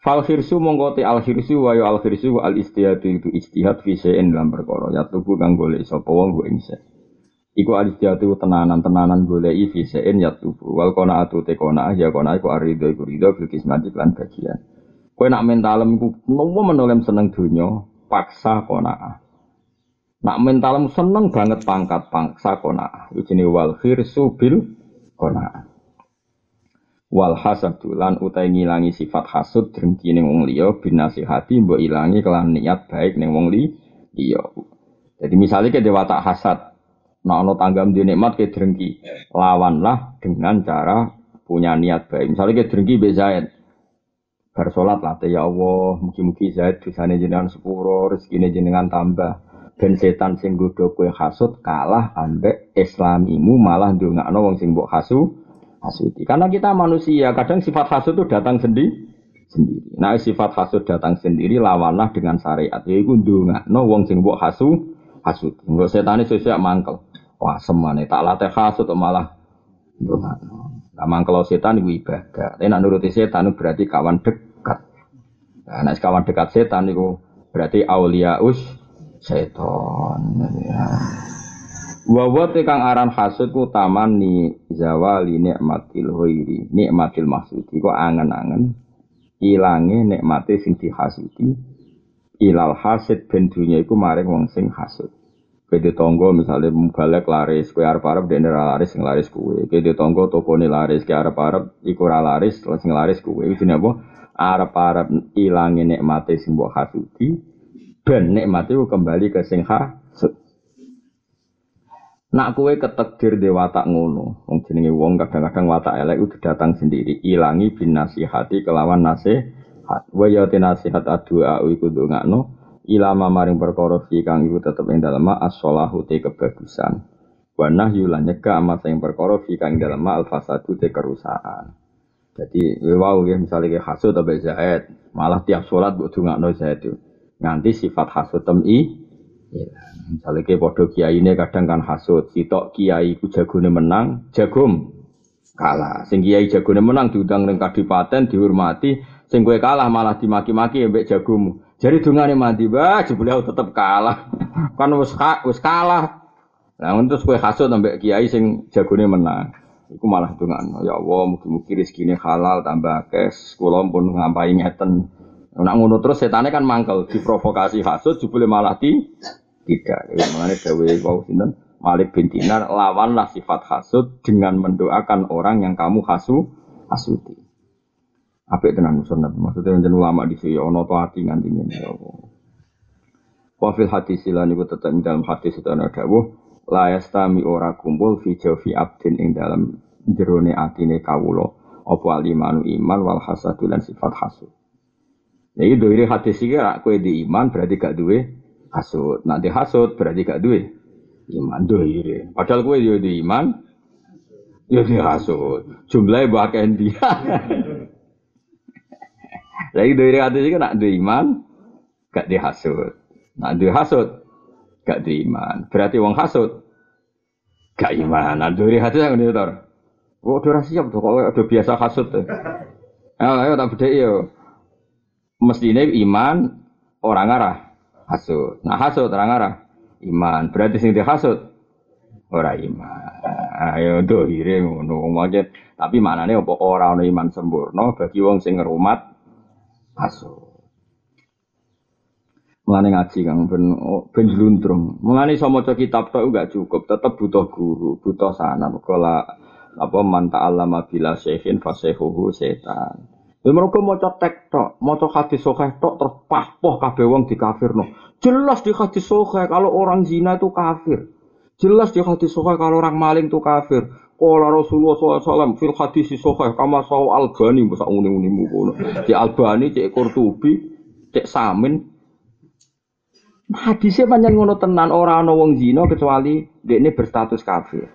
Fal khirsu mongkoti al khirsu wa al khirsu al istihad itu istihad fi dalam perkara ya tubuh golek sapa wong ing Iku al istihad tenanan-tenanan goleki fi ya tubuh wal qanaatu te qanaah ya qanaah iku arido iku rido bil kismati lan bagian. Kowe nak mentalem iku nopo menolem seneng donya, paksa qanaah. Nak mentalem seneng banget pangkat paksa. Iku jenenge wal khirsu bil qanaah. Wal hasadu lan utai ngilangi sifat hasud drengki ning wong liya binasihati mbok ilangi kelan niat baik ning wong liya. Jadi misalnya ke dewa hasad, nah ono tanggam di nikmat ke drengki, lawanlah dengan cara punya niat baik. Misalnya ke drengki be bersolat lah ya Allah mugi-mugi Zaid dosane jenengan sepuro rezekine jenengan tambah. Ben setan sing godho kowe hasud kalah ambek islamimu malah ndongakno wong sing mbok hasu hasuti. Karena kita manusia kadang sifat hasud itu datang sendiri sendiri. Nah sifat hasud datang sendiri lawanlah dengan syariat. Yaiku ndongakno wong sing mbok hasu hasuti. Engko setane sesuk mangkel. Wah semane tak latih hasud malah ndongakno. Kamang kalau setan itu ibadah. Tapi nak nuruti setan itu berarti kawan dekat. Nah, nak kawan dekat setan itu berarti us setan. Ya. Wawa kang aran hasud ku taman ni zawali nikmatil hoiri nikmatil maksudi kok angen-angen ilange nikmate sing dihasuti ilal hasid ben dunya iku maring wong sing hasud Kede tonggo misalnya mubalek laris, kue arep arep dene laris sing laris kue. Kede tonggo tokone laris, kue arep arep iku laris, sing laris kue. Itu apa? Arep arep ilangi nikmate sing mbok hasuti, ben nikmate kembali ke sing. Nak kue ketekdir de watak ngono, wong jenenge wong kadang-kadang watak elek itu datang sendiri, ilangi bin nasihati kelawan nasihat. Wa ya nasihat adua iku ndongakno ilama maring perkara kang iku tetep ing dalem as-shalahu te kebagusan wa nahyu lan nyegah amat sing perkara fi kang dalem al-fasadu te kerusakan jadi wow ya misalnya kayak hasud atau zaid malah tiap sholat buat dungakno zaid itu nganti sifat hasud temi ya. misalnya kayak podo kiai ini kadang kan hasud sitok kiai ku jagone menang jagum kalah sing kiai jagone menang diundang ning kadipaten dihormati sing gue kalah malah dimaki-maki mbek jagomu jadi dungane mati, bah, jebule tetep kalah. kan wis wis kalah. Nah, untuk kue hasut sampai kiai sing jagone menang. Iku malah dungan. Ya Allah, mugi-mugi rezekine halal tambah kes. Kula pun ngampai ngeten. Nak ngono terus setane kan mangkel, diprovokasi hasut jebule malah di tidak. Ya, mengenai gawe wau sinten Malik bin Dinar lawanlah sifat hasut dengan mendoakan orang yang kamu hasu hasuti. Apik tenan sunat. Maksudnya yang ulama di sini ono to hati nganti ngene ya Allah. Wafil hadis lan iku tetep dalam hadis itu ana dawuh la yastami ora kumpul fi jawfi abdin ing dalam jerone atine kawula apa alimanu iman wal hasadu lan sifat hasud. Jadi dari hadis iki rak kowe di iman berarti gak duwe hasud. Nanti hasud berarti gak duwe iman doire. Padahal kowe yo di iman yo di hasud. Jumlahnya bahkan dia. Lagi dari hadis itu nak iman, gak dihasut. Nak dihasut, gak diiman. Berarti wong hasut, gak iman. Nah dari hadis yang ini tor. Oh, udah siap tuh, kok udah biasa hasut tuh. Ayo, ayo tak beda yo. Mestinya iman orang arah hasut. Nah hasut orang arah iman. Berarti sing dihasut orang iman. Ayo dohire ngono Tapi maknane apa ora ana iman sempurna bagi wong sing ngerumat aso. Mulane ngaji kang ben oh, ben jluntrung. Mulane iso maca kitab tok enggak cukup, tetep butuh guru, butuh sanad. Kala apa man ta'allama bila syekhin fasehuhu setan. Ya mereka maca tek tok, maca hadis sahih tok terus pahpoh kabeh wong dikafirno. Jelas di hadis sahih kalau orang zina itu kafir. Jelas di hadis sahih kalau orang maling itu kafir. Kala Rasulullah SAW fil hadis sahih kama sahu Albani masa uni-uni kono. Cek Albani, cek Qurtubi, cek Samin. Hadisnya panjang ngono tenan orang ana wong zina kecuali ini berstatus kafir.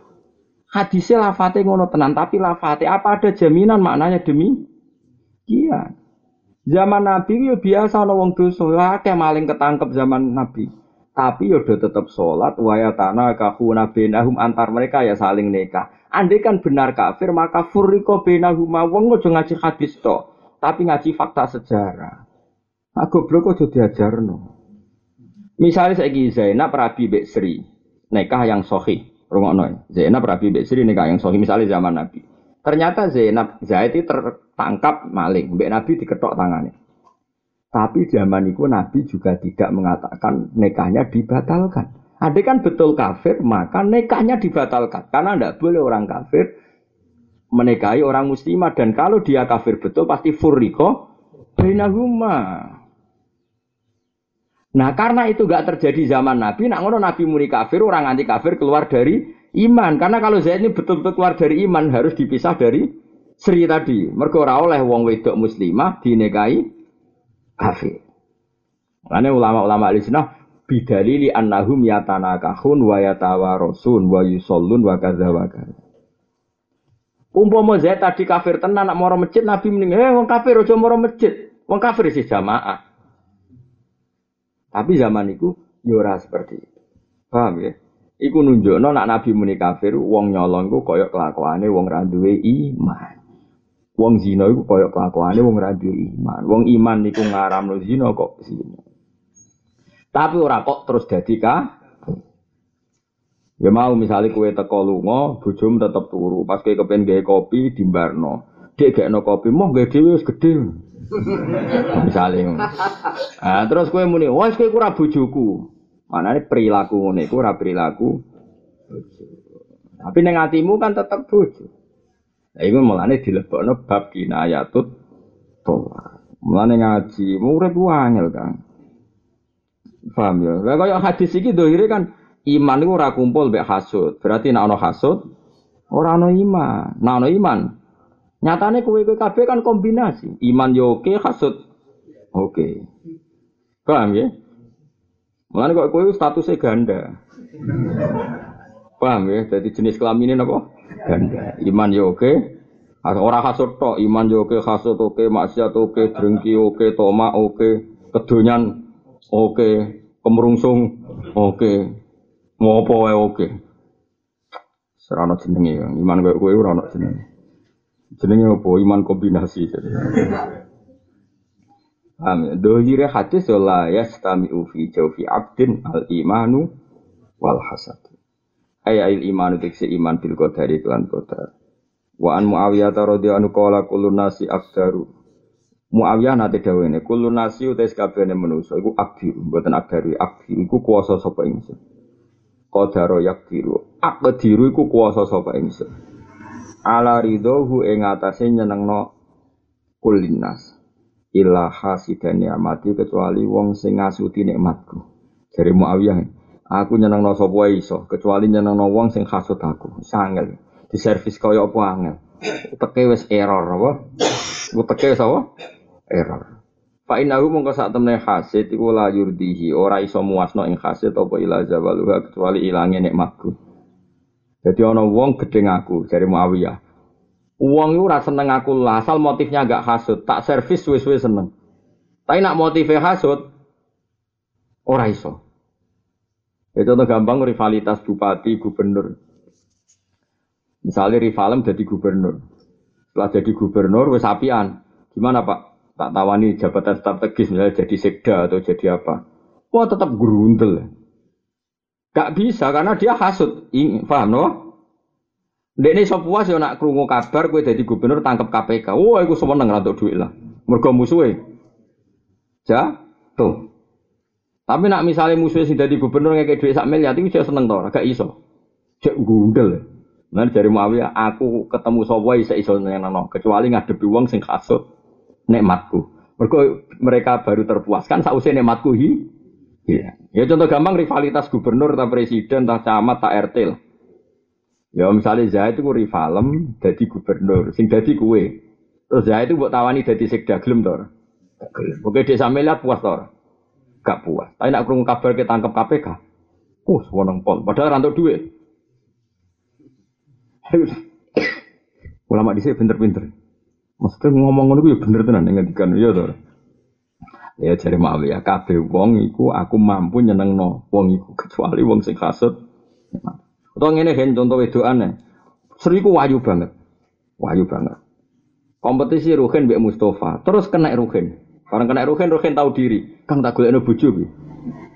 Hadisnya lafate ngono tenan tapi lafate apa ada jaminan maknanya demi iya. Zaman Nabi yo biasa ana wong dosa, akeh maling ketangkep zaman Nabi. Tapi yo tetep sholat wayatana kahuna benahum antar mereka ya saling nikah. Andai kan benar kafir maka furriko benahum wong ojo ngaji hadis to, tapi ngaji fakta sejarah. Aku goblok ojo diajarno. Misalnya saya Zainab Rabi Bek Sri, nikah yang sohi, rungokno. Zainab Rabi Bek Sri nikah yang sohi, misalnya zaman Nabi. Ternyata Zainab Zaid itu tertangkap maling, Mbak Nabi diketok tangannya. Tapi zaman itu Nabi juga tidak mengatakan nekahnya dibatalkan. Ada kan betul kafir, maka nekahnya dibatalkan. Karena tidak boleh orang kafir menikahi orang muslimah. Dan kalau dia kafir betul, pasti furriko bainahuma. Nah karena itu gak terjadi zaman Nabi, nak ngono Nabi muri kafir, orang anti kafir keluar dari iman. Karena kalau Zaid ini betul-betul keluar dari iman harus dipisah dari Sri tadi. Mergo ora oleh wong wedok muslimah dinikahi kafir. Makanya ulama-ulama al-sunnah bidalili annahum yatanakahun wa yatawarosun wa yusallun wa kadza wa kadza. Umpama Zaid tadi kafir tenan nak moro masjid Nabi mending eh wong kafir aja moro masjid. Wong kafir sih jamaah. Tapi zaman itu yura ya seperti itu. Paham ya? Iku nunjukno nak Nabi muni kafir, wong nyolong ku koyok kelakuane wong ra duwe iman. Wong zina iku koyok kelakuane wong ra duwe iman. Wong iman niku ngaramno zina kok zina. Tapi ora kok terus dadi ka Ya mau misalnya kue teko lunga, bojom tetep turu. Pas kue kepen gawe kopi dimbarno. Dek gak no kopi, mau gak dewi gede. misalnya. Nah, terus kue muni, wah kue kurang bojoku. Mana ini perilaku ngono iku ora perilaku Tapi ning atimu kan tetep bojo. Lah iku mulane dilebokno bab kinayatut toa. Mulane ngaji, urip angel kan. Paham ya? Lah kaya hadis iki dohire kan iman iku ora kumpul mek hasud. Berarti nek ana hasud ora ana iman. Nek ana iman Nyatane kowe kowe kabeh kan kombinasi. Iman yo oke, hasud oke. Paham ya? Mulane kok kowe statusnya ganda. Paham ya? Jadi jenis kelamin ini apa? Ganda. Iman ya oke. Orang hasut tok, iman ya oke, hasut oke, maksiat oke, drengki oke, toma oke, kedonyan oke, kemerungsung oke, mau apa oke. Serana jenenge, iman kowe ora ono jenenge. Jenenge apa? Iman kombinasi. Paham ya? Dohire hadis la yastami'u fi jawfi abdin al imanu wal hasad. Ay al imanu tiksi iman bil qadari tuan qadar. Wa an Muawiyah radhiyallahu anhu qala kullu nasi akdaru. Muawiyah nate dawene kullu nasi utais kabehane manusa iku akdir, mboten akdaru, akdir iku kuwasa sapa ingsun. Qadaro yakdiru. Akdiru iku kuwasa sapa ingsun. Ala ridhohu ing atase nyenengno kulinas illa hasidan ni'mati kecuali wong sing ngasuti nikmatku. Dari Muawiyah, aku nyenengno sapa iso, kecuali nyenengno wong sing hasud aku. Sangel. Di servis kaya apa angel. Teke wis error apa? Teke wis apa? Error. Fa innahu mongko sak temne hasid iku la yurdihi, ora iso muasno ing hasid apa ila zawaluha kecuali ilange nikmatku. Jadi ana wong gedeng aku dari Muawiyah. Uang itu rasa seneng aku lah, asal motifnya agak hasut, tak servis suwe-suwe seneng. Tapi nak motifnya hasut, ora iso. Itu tuh gampang rivalitas bupati, gubernur. Misalnya rivalem jadi gubernur. Setelah jadi gubernur, wes apian. Gimana pak? Tak tawani jabatan strategis, misalnya jadi sekda atau jadi apa. Wah tetap gerundel. Gak bisa karena dia hasut. Paham no? Dek ini sop puas ya nak krungu kabar kue jadi gubernur tangkap KPK. Wah, aku seneng ngerantuk duit lah. Mergo musuhe. tuh. Tapi nak misalnya musuhnya sih jadi gubernur ngekek duit sak miliar, itu saya seneng tau, agak iso. Cek gundel. Nah dari Muawiyah, aku ketemu sapa isa iso nyenengno, kecuali ngadepi wong sing kasut nikmatku. Mergo mereka baru terpuaskan sausé nikmatku hi. Iya. Ya contoh gampang rivalitas gubernur, tak presiden, tak camat, tak RT lah. Ya misalnya Zaid itu rivalem jadi gubernur, sing jadi kue. Terus Zaid itu buat tawani jadi sekda gelem tor. Oke desa Melihat puas tor. Gak puas. Tapi nak kurung kabar kita tangkap KPK. Uh, sewenang pol. Padahal rantau duit. Ulama di sini pinter-pinter. Maksudnya ngomong ngono ya bener tenan ngendikan ya tor. Ya jare Muawiyah, kabeh wong iku aku mampu nyenengno wong iku kecuali wong sing kasut. Utawa ngene gen contoh wedokane. Sri ku wayu banget. Wayu banget. Kompetisi Ruhin mbek Mustafa, terus kena Ruhin. Barang kena Ruhin, Ruhin tahu diri. Kang tak golekno bojo ki.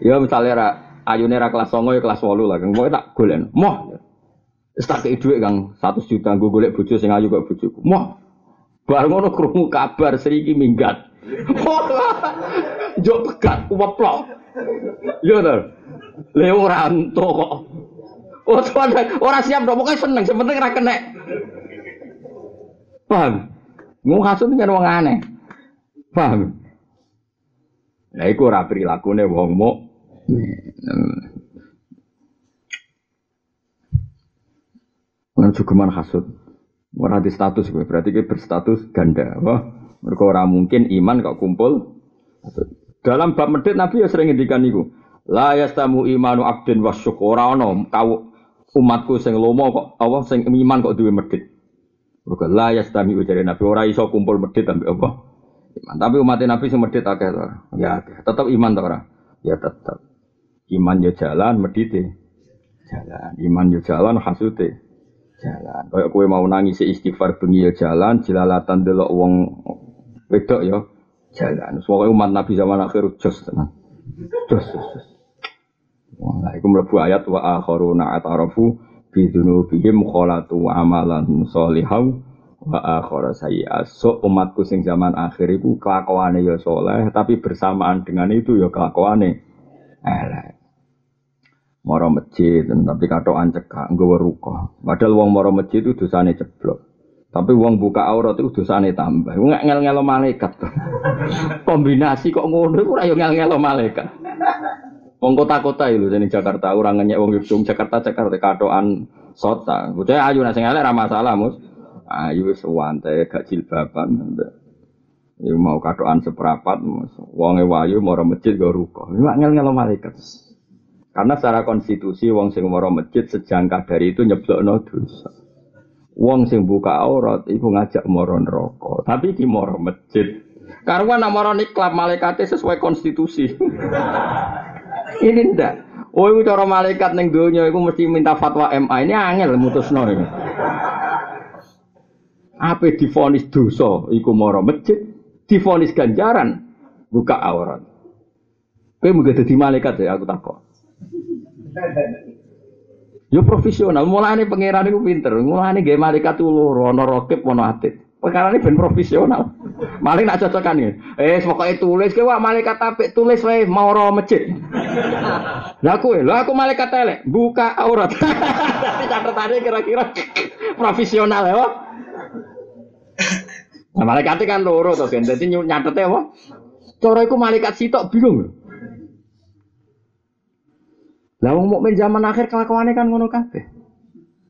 Ya misalnya ra ayune ra kelas 9 ya kelas 8 lah, Kang. Pokoke tak golek. Moh. Wis kei dhuwit Kang 100 juta nggo golek bojo sing ayu kok bojoku. Moh. Bareng ngono krungu kabar Sri iki minggat. Jok pegat, weplok. Iya to. Le ora entuk kok. Oh, orang siap dong, pokoknya seneng, sebenarnya kena kena. Paham? Mau kasut kan wong aneh. Paham? Nah, itu ora perilakunya wong mau. Nang juga man hasud. Ora di status gue, berarti gue berstatus ganda. Wah, mereka orang mungkin iman kok kumpul. Dalam bab medit Nabi ya sering ngendikan niku. La yastamu imanu abdin wa syukura ono umatku sing lomo kok apa sing iman kok duwe medit. Mergo la yastami ujare Nabi ora iso kumpul medit ambek apa. Iman. Tapi umat Nabi sing medit akeh to. Ya, tetap iman to? Ya tetap. Iman ya jalan, medit jalan. Iman ya jalan, hasute jalan. Kayak kue mau nangis istighfar bengi ya jalan, jelalatan delok wong wedok ya jalan. Soalnya umat Nabi zaman akhir jos tenan. Jos, jos, jos. Wah, iku ayat wa akharuna atarafu bi dzunubihim khalatu amalan sholihau wa akhara sayyi'at. So umatku sing zaman akhir iku kelakuane ya soleh, tapi bersamaan dengan itu ya kelakuane elek. Moro masjid, tapi katokan cekak, nggawa ruko. Padahal wong moro masjid itu dosane ceblok. Tapi wong buka aurat itu dosane tambah. Nggak ngel-ngelo malaikat. Kombinasi kok ngono ora yo ngel-ngelo malaikat. Wong kota-kota itu jadi Jakarta orang ngenyek wong Yogyakarta Jakarta Jakarta katoan sota. Bocah ayu nasi elek ra masalah, Mus. Ayu wis wante gak jilbaban. Ya mau katoan seperapat, Mus. Wonge wayu moro masjid go ruko. Mak ngel-ngelo malaikat. Karena secara konstitusi wong sing masjid sejangka dari itu nyeblokno dosa. Wong sing buka aurat iku ngajak moro neraka, tapi di moro masjid. Karena nak moro niklap malaikatnya sesuai konstitusi. Ini ndak. Oh, itu cara malaikat ning donya iku mesti minta fatwa MA. Ini angel mutusno iki. Apa difonis dosa iku moro masjid, difonis ganjaran buka aurat. Kowe mung dadi malaikat ya aku takok. Yo profesional, mulane pangeran iku pinter. Mulane gawe malaikat tuh loro, ana rokib ana atit. Perkara ini ben profesional. Maling nak cocokan ya. Eh, pokoknya tulis ke wah malaikat apik tulis wae mau roh masjid. Lah aku, lah aku malaikat elek, buka aurat. Tapi catatannya kira-kira profesional ya. Nah, malaikatnya kan loro to, kan. Dadi nyatetnya apa? Cara iku malaikat sitok bingung. Lah wong mukmin zaman akhir kelakuannya kan ngono kabeh.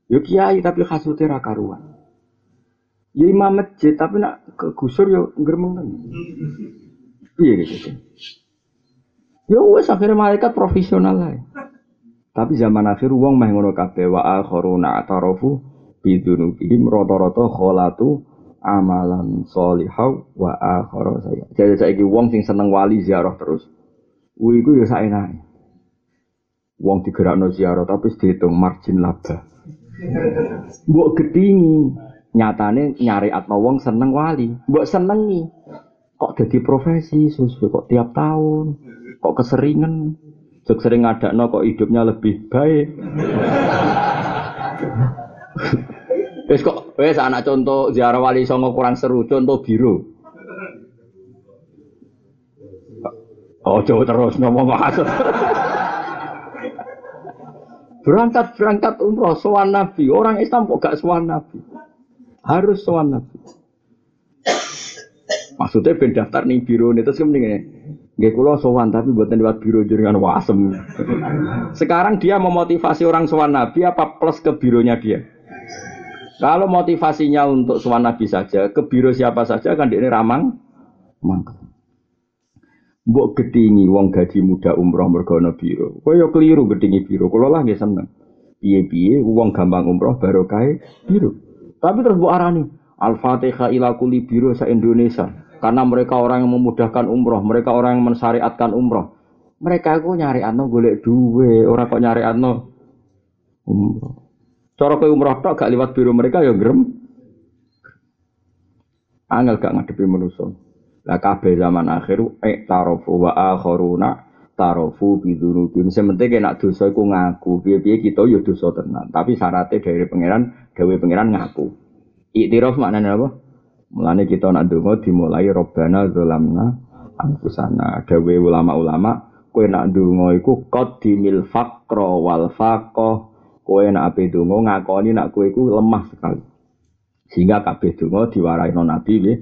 Yo kiai tapi hasute ra karuan. Ya imam masjid tapi nak ke gusur yo gremeng kan. Iya gitu. Ya wes akhirnya malaikat profesional lah. Tapi zaman akhir uang mah ngono kabeh wa akharuna atarafu bidunubihim rata-rata kholatu amalan solihau wa akhara saya. Jadi saiki wong sing seneng wali ziarah terus. Kuwi iku ya saenake. Wong digerakno ziarah tapi dihitung margin laba. Mbok gedingi, nyatane nyari atma wong seneng wali. Mbok senengi. Kok jadi profesi susu kok tiap tahun. Kok keseringan. Jok sering ngadakno kok hidupnya lebih baik. Wes kok wes anak contoh ziarah wali songo kurang seru contoh biru. Oh, jauh terus ngomong maksud. Berangkat berangkat umroh sowan Nabi. Orang Islam kok gak sowan Nabi? Harus sowan Nabi. Maksudnya ben daftar nih biro ini terus kemudian Gak kulo sowan tapi buatan lewat biro jaringan wasem. Sekarang dia memotivasi orang sowan Nabi apa plus ke bironya dia? Kalau motivasinya untuk sowan Nabi saja, ke biro siapa saja kan dia ini ramang. Mbok gedingi wong gaji muda umroh mergono biro. Kaya keliru gedingi biro. Kulo lah nggih seneng. Piye-piye wong gampang umroh barokah biro. Tapi terus mbok arani Al-Fatihah ila kuli biro sa Indonesia. Karena mereka orang yang memudahkan umroh, mereka orang yang mensyariatkan umroh. Mereka itu nyari atno golek duwe, orang kok nyari atno umroh. Cara ke umroh tok gak lewat biru mereka ya gerem. Angel gak ngadepi manusia. Lah kabeh zaman akhir eh tarofu wa akharuna tarofu bidunubim. Sementing nak dosa iku ngaku. Piye-piye kita ya dosa tenan. Tapi syaratnya dari pangeran, gawe pangeran ngaku. Iktiraf maknanya apa? Mulane kita nak donga dimulai robbana zalamna anfusana. Dawe ulama-ulama kowe nak donga iku qaddimil faqra wal faqah. Kowe nak ape donga ngakoni nak kowe iku lemah sekali. Sehingga kabeh donga diwaraino Nabi nggih.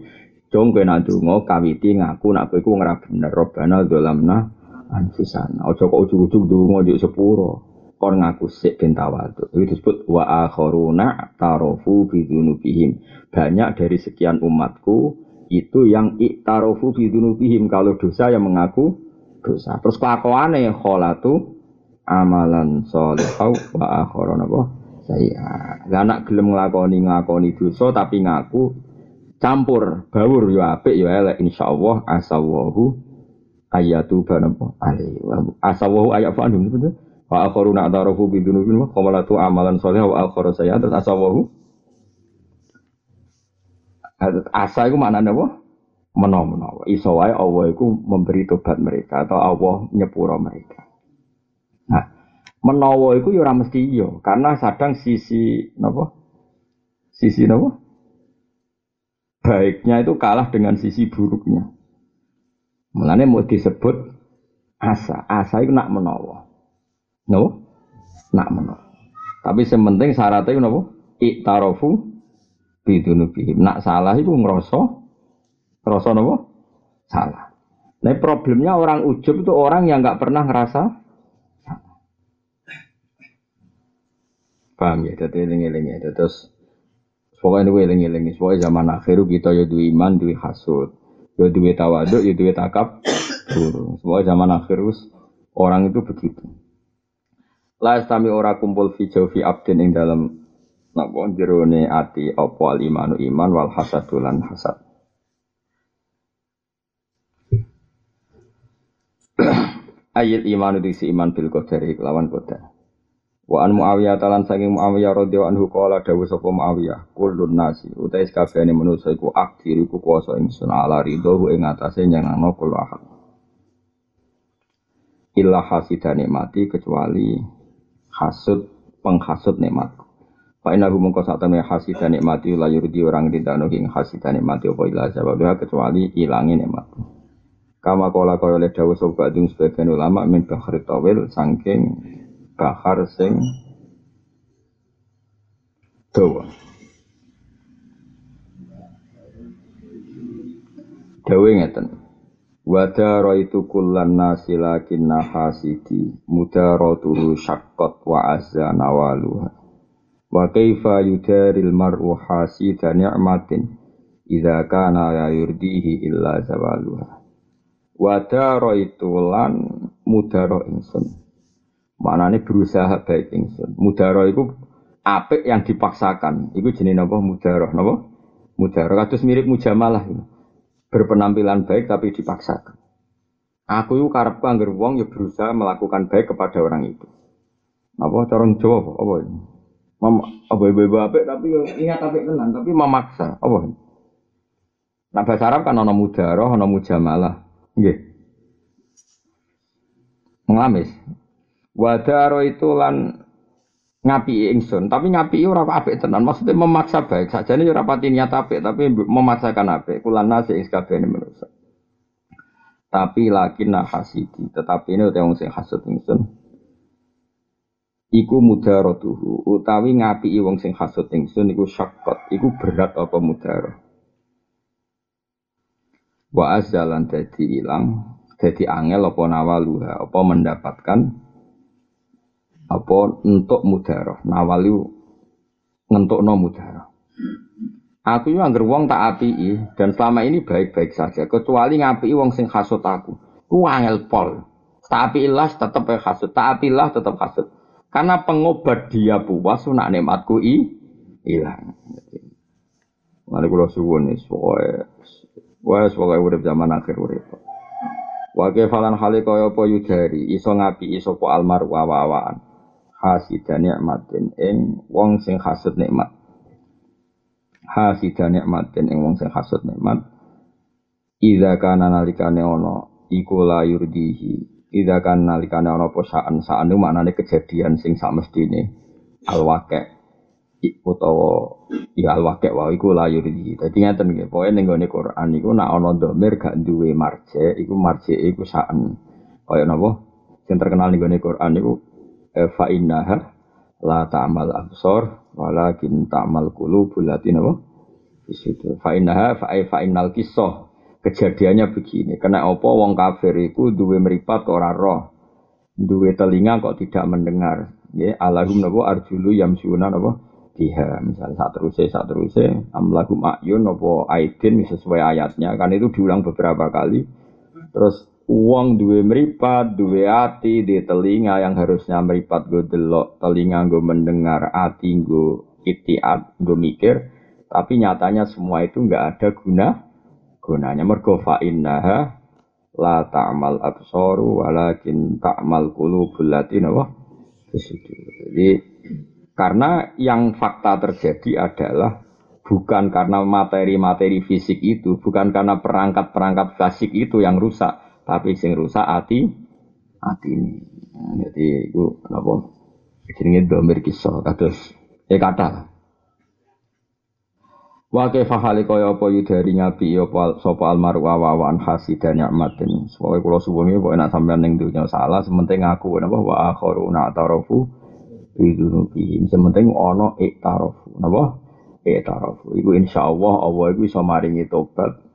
Jong kowe nak donga kawiti ngaku nak kowe iku ora bener robbana zalamna anfusana. Aja kok ujug-ujug donga njuk sepuro kon ngaku sik ben tawadhu. Itu disebut wa akharuna tarofu bidunubihim. Banyak dari sekian umatku itu yang iktarofu bidunubihim kalau dosa yang mengaku dosa. Terus kelakuane kholatu amalan sholihau wa akharuna apa? Saya. Anak gelem nglakoni nglakoni dosa tapi ngaku campur bawur yo apik yo elek insyaallah asawahu ayatu banapa alaihi asawahu ayat fa'andum betul Wa akharuna atarafu bi dzunubin wa qamalatu amalan sholih wa akhara saya terus asawahu. Asa itu maknanya apa? Menawa-menawa. Iso wae Allah iku memberi tobat mereka atau Allah nyepuro mereka. Nah, menawa iku ya ora mesti iya karena sadang sisi napa? Sisi napa? Baiknya itu kalah dengan sisi buruknya. Mulane mau disebut asa. Asa itu nak menawa. No, nak meno. Tapi sementing syaratnya itu nopo iktarofu bidunubihim. Nak salah itu ngerasa, ngerasa nopo salah. Nah problemnya orang ujub itu orang yang nggak pernah ngerasa Paham ya, jadi eling-eling ya. Terus pokoknya itu eling-eling. Pokoknya zaman akhir kita ya duwe iman, duwe hasud. Ya duwe tawaduk, ya duwe takab. Pokoknya zaman akhir orang itu begitu. La istami ora kumpul fi jawfi abdin ing dalam napa jerone ati apa al imanu iman wal hasadulan hasad. Ayat iman itu iman bil qadari lawan qadar. Wa an Muawiyah talan saking Muawiyah radhiyallahu anhu qala dawu sapa Muawiyah kullun nasi utai sakabehane manusa iku aktir iku kuwasa ingsun ala ridho ing atase nyenengno kula ahad. Illa hasidane mati kecuali hasud penghasut nikmatku. Fa inna hu mungko sak temene hasidan nikmati la yurdi orang ridano ing hasidan nikmati apa ila sababnya kecuali ilangi nikmatku. Kama kola kaya oleh dawuh sapa sebagian ulama min bahri tawil saking bahar sing dawa. Dawe ngeten. Wadaro itu kullan nasi lakin nahasidi mudaratuhu syaqqat wa azza nawaluha. Wa kaifa yudaril mar'u hasida ni'matin idza kana la yurdihi illa zawaluha. Wadaro itu lan mudaro ingsun. Maknane berusaha baik ingsun. Mudaro itu apik yang dipaksakan. Iku jenis napa mudaro napa? Mudaro kados mirip mujamalah. Gitu berpenampilan baik tapi dipaksakan. Aku itu karepku anggar wong ya berusaha melakukan baik kepada orang itu. Apa corong Jawa apa? Ini? Mama, apa ibu-ibu apik tapi ya ingat apik tenan tapi memaksa. Apa ini? Nah bahasa Arab kan ana mudaroh, ana mujamalah. Nggih. Ngamis. Wadaro itu lan ngapi ingsun, tapi ngapi ora apik tenan. Maksudnya memaksa baik. saja ini ora pati niat apik, tapi memaksakan apik. Kulan nasi ing sakabehane manusa. Tapi lagi hasidi, tetapi ini udah sing hasud ingsun. Iku mudarotuhu, utawi ngapi wong sing hasud ingsun iku syakot, iku berat apa mudaro. Wa azalan dadi ilang, dadi angel apa nawaluha, apa mendapatkan apa untuk mudaroh nawali ngentuk no mudaroh aku itu angger wong tak api dan selama ini baik-baik saja. Kecuali ngapi wong sing hasut aku. Ku angel pol. Tak api ilah tetap hasut. Tak api ilah tetap hasut. Karena pengobat dia puas nak nikmatku i hilang Mari kula suwun wis Wes pokoke urip zaman akhir urip. Wa falan hale kaya yudari iso ngapi iso po almar wawaan. Hasidan nikmatin ing wong sing hasud nikmat. Hasidan nikmatin ing wong sing hasud nikmat. Idza kana nalikane ana iku la yurdihi Ida kan nalikane ana apa saan saan maknane kejadian sing samestine alwake utawa ya alwake wae iku layur iki. Dadi ngeten nggih, pokoke ning gone Quran iku nak ana domir gak duwe marje, iku marje iku saan. Kaya napa? Sing terkenal ning gone Quran iku e, fa innaha la ta'mal absor walakin ta'mal qulubul lati napa? Di situ. Fa innaha fa fa innal kisah Kejadiannya begini, kena opo wong kafir itu duwe meripat ora roh. Duwe telinga kok tidak mendengar. Ya, alahum nabo arjulu yamsuna nabo biha. Misalnya saat terusé saat terusé amlahum ayun nabo aidin sesuai ayatnya. Kan itu diulang beberapa kali. Terus uang duwe meripat, duwe hati di telinga yang harusnya meripat gue delok, telinga gue mendengar, hati gue itiat, gue mikir, tapi nyatanya semua itu nggak ada guna gunanya mergo fa innaha la ta'mal absaru walakin ta'mal qulubul latin apa jadi karena yang fakta terjadi adalah bukan karena materi-materi fisik itu, bukan karena perangkat-perangkat fisik itu yang rusak, tapi sing rusak hati hati ini. Nah, jadi itu apa? Jenenge domir kisah kados eh kata Wa kaifa hale kaya apa yudari ngapi apa sapa almaru awawan hasidan nikmatin. Pokoke kula suwun pokoke nek sampean ning dunya salah sementing aku napa wa akharuna tarafu bidunubi. Sementing ana iktarafu. Napa? Iktarafu. Iku insyaallah Allah iku iso maringi tobat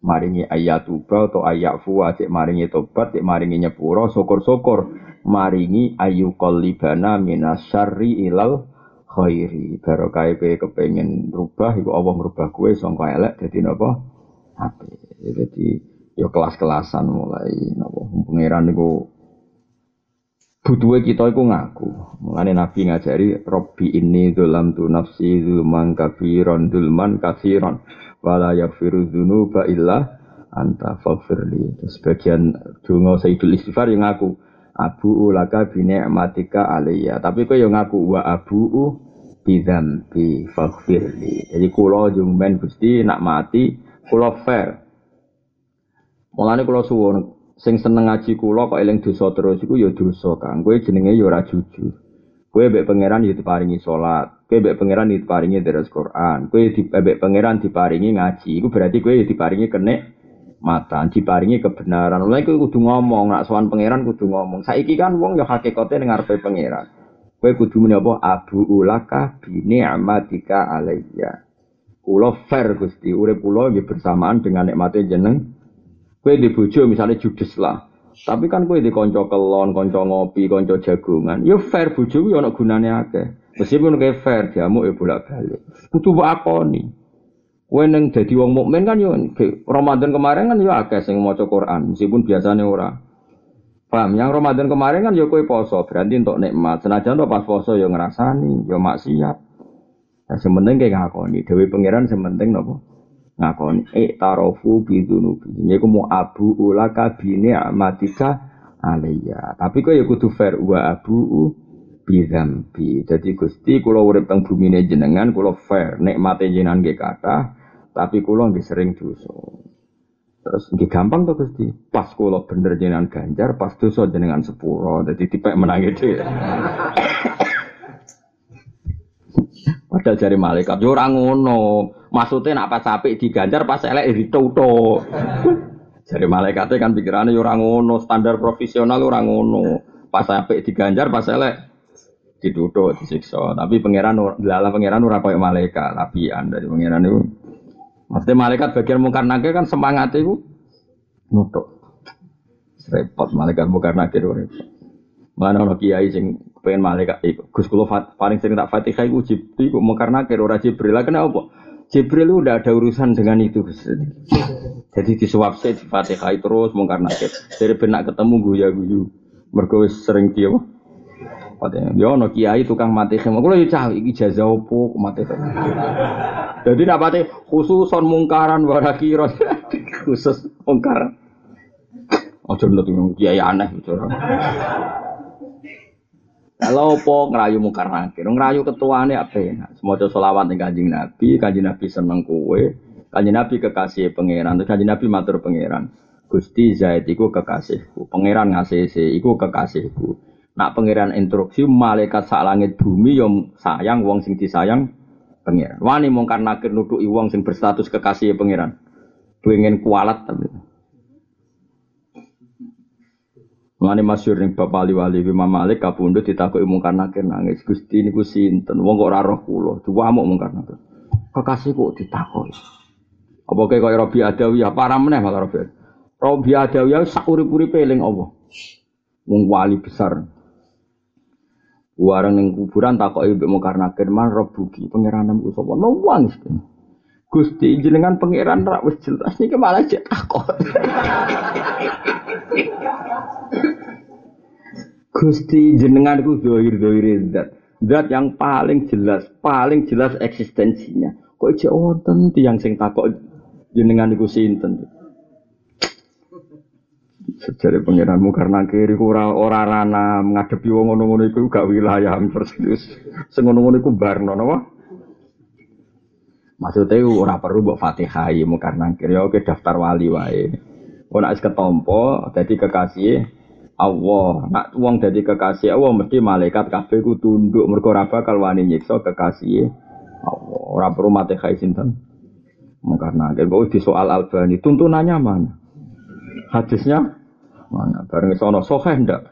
maringi ayat tuba atau ayat fu cek maringi tobat cek maringi nyepuro syukur-syukur. Maringi ayu qalibana minasyarri ilal khairi. Barokah kowe kepengin rubah iku Allah merubah kowe sangka elek dadi napa? Apik dadi ya kelas-kelasan mulai napa? Pangeran niku butuhe kita iku ngaku. Mulane nabi ngajari robbi ini dalam tu nafsi zulman kafiron dulman kafiron wala yaghfiru dzunuba illa anta faghfirli. Sebagian donga sayyidul istighfar yang ngaku abu ulaka bine matika aliyah tapi kau yang ngaku wa abu bidam bi faghfirli. Jadi kulo jumben gusti nak mati kulo fair. Mulane kulo suwon sing seneng ngaji kulo kok eling dosa terus iku ya dosa kang. Kowe jenenge ya ora jujur. Kowe mbek pangeran ya diparingi salat kowe mbek pangeran ya diparingi deres Quran kowe di mbek pangeran diparingi ngaji iku berarti kowe ya diparingi kenek mata diparingi kebenaran. Mulai kowe kudu ngomong, nak sowan pangeran kudu ngomong. Saiki kan wong ya hakikate ning ngarepe pangeran. Kowe kudu muni apa abu ulaka bi ni'matika alayya. Kula fair Gusti, urip kula nggih bersamaan dengan nikmate jeneng. Kowe di bojo misalnya judes lah. Tapi kan kowe di kanca kelon, kanca ngopi, kanca jagongan. Ya fair bojo kuwi ana gunane akeh. Meskipun kayak fair jamu ya bolak-balik. Kudu akoni. Kowe neng dadi wong mukmin kan yo Ramadan kemarin kan yo akeh sing maca Quran, meskipun biasanya ora. Paham? Yang Ramadan kemarin kan yo kowe poso, berarti untuk nikmat. Senajan to pas poso yo ngrasani, yo maksiat. Ya sementing kayak ngakoni, dewi pangeran sementing nopo ngakoni. Eh tarofu bidunubi. Ini aku mau abu ulaka bini amatika alaiya. Tapi kok ya kudu fair wa abu bidambi. Jadi gusti kulo urip teng bumi jenengan, kulo fair. Nikmate jenengan gak kata, tapi kulo nggih sering dosa. Terus nggih gampang to Gusti. Pas kulo bener jenengan ganjar, pas dosa jenengan sepuro. Dadi tipek menang itu. Padahal jari malaikat yo ngono. Maksudnya nak pas apik diganjar pas elek dituto. jari malaikatnya kan pikirannya yo ngono, standar profesional ora ngono. Pas apik diganjar pas elek ditutup disiksa tapi pangeran dalam pangeran ora koyo malaikat lapian dari pangeran itu Maksudnya malaikat bagian mungkar nakir kan semangat itu nutuk. Repot malaikat mungkar nakir repot. Mana ono kiai sing pengen malaikat iku. Gus kula paling sering tak Fatihah iku Jibril iku mungkar nakir ora Jibril. Lah kenapa? Jibril udah ada urusan dengan itu. Jadi disuap sih di Fatihah terus mungkar nakir. Dari benak ketemu guya-guyu. Mergo sering dia Fatihah. Dia ono kiai tukang mati khim. Kulo yo cah iki jaza opo mati. Jadi napate khususon mungkaran kira. khusus mungkar. Ojo nut kiai aneh bicara. Kalau apa ngerayu mungkar nakir, ngerayu ketuane apa ya? Semoga selawat ning kanjeng Nabi, kanjeng Nabi seneng kue, kanjeng Nabi kekasih pangeran, terus kanjeng Nabi matur pangeran. Gusti Zaid iku kekasihku, pangeran ngasih iku kekasihku. Nak pangeran instruksi malaikat sak langit bumi yang sayang wong sing disayang pangeran. Wani mungkar nakir nuduki wong sing berstatus kekasih pangeran. Pengen kualat tapi. Mane masyhur ning Bapak Ali Wali Imam Malik kapundhut ditakoki mungkar nakir nangis. Gusti niku sinten? Wong kok ora roh kula. Duwamuk mungkar nakir. Kekasih kok ditakoki. Apa kayak kaya Robi Adawiyah para meneh malah Robi. Robi Adawiyah sak urip-uripe eling Allah. Wong wali besar. Warang ning kuburan takoki mbek mungkar nakir man Rabbuki pangeranmu ku sapa? Nangis. Gusti jenengan pangeran rak wis jelas niki malah takok. Gusti jenengan itu dohir dohir zat, zat yang paling jelas, paling jelas eksistensinya. Kok ijek wonten tiang sing takok jenengan iku sinten? Sejare pangeranmu karena kiri ora ora rana ngadepi wong ngono-ngono iku gak wilayah persis. Sing ngono-ngono iku barno napa? Maksudnya ora perlu mbok Fatihah ya karena kiri oke daftar wali wae. Ora wis ketompo dadi kekasih Allah. Nak wong dadi kekasih Allah mesti malaikat kabeh ku tunduk mergo ora bakal wani nyiksa kekasih Allah. Ora perlu mate khai sinten. Karena kok di soal Albani tuntunannya mana? Hadisnya mana? Bareng sono soheh ndak?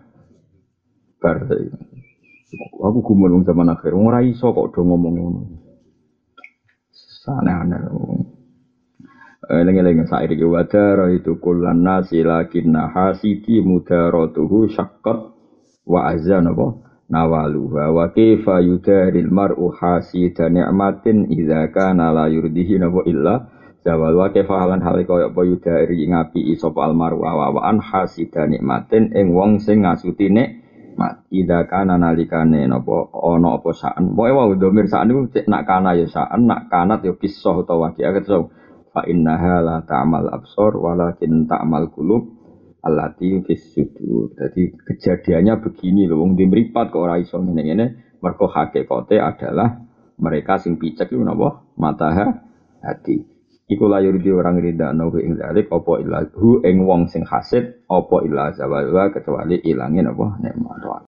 Bar aku gumun zaman akhir. Ora iso kok do ngomong ngono. Aneh-aneh. Eling-eling sair iki wadara itu kullan nasi lakinna hasidi mudaratuhu syaqqat wa azan apa nawaluha wa kaifa yudaril mar'u hasida ni'matin idza kana la yurdihi napa illa zawal wa kaifa halan hal kaya apa yudari ngapi sapa almaru wa an hasida nikmatin ing wong sing ngasuti nikmat. Idza kana nalikane napa ana apa saan. Pokoke wae domir saan iku nak kana ya saan nak kanat ya kisah utawa waqiah fa innaha la ta'mal absor walakin ta'mal qulub allati fis sudur. Jadi kejadiannya begini loh wong di mripat kok ora iso ngene-ngene. Mergo hakikate adalah mereka sing picek iku napa? Mata hati. Iku layur di orang rida no ing dalik opo ilah hu ing wong sing hasid opo ilah zawalwa kecuali ilangin apa nikmat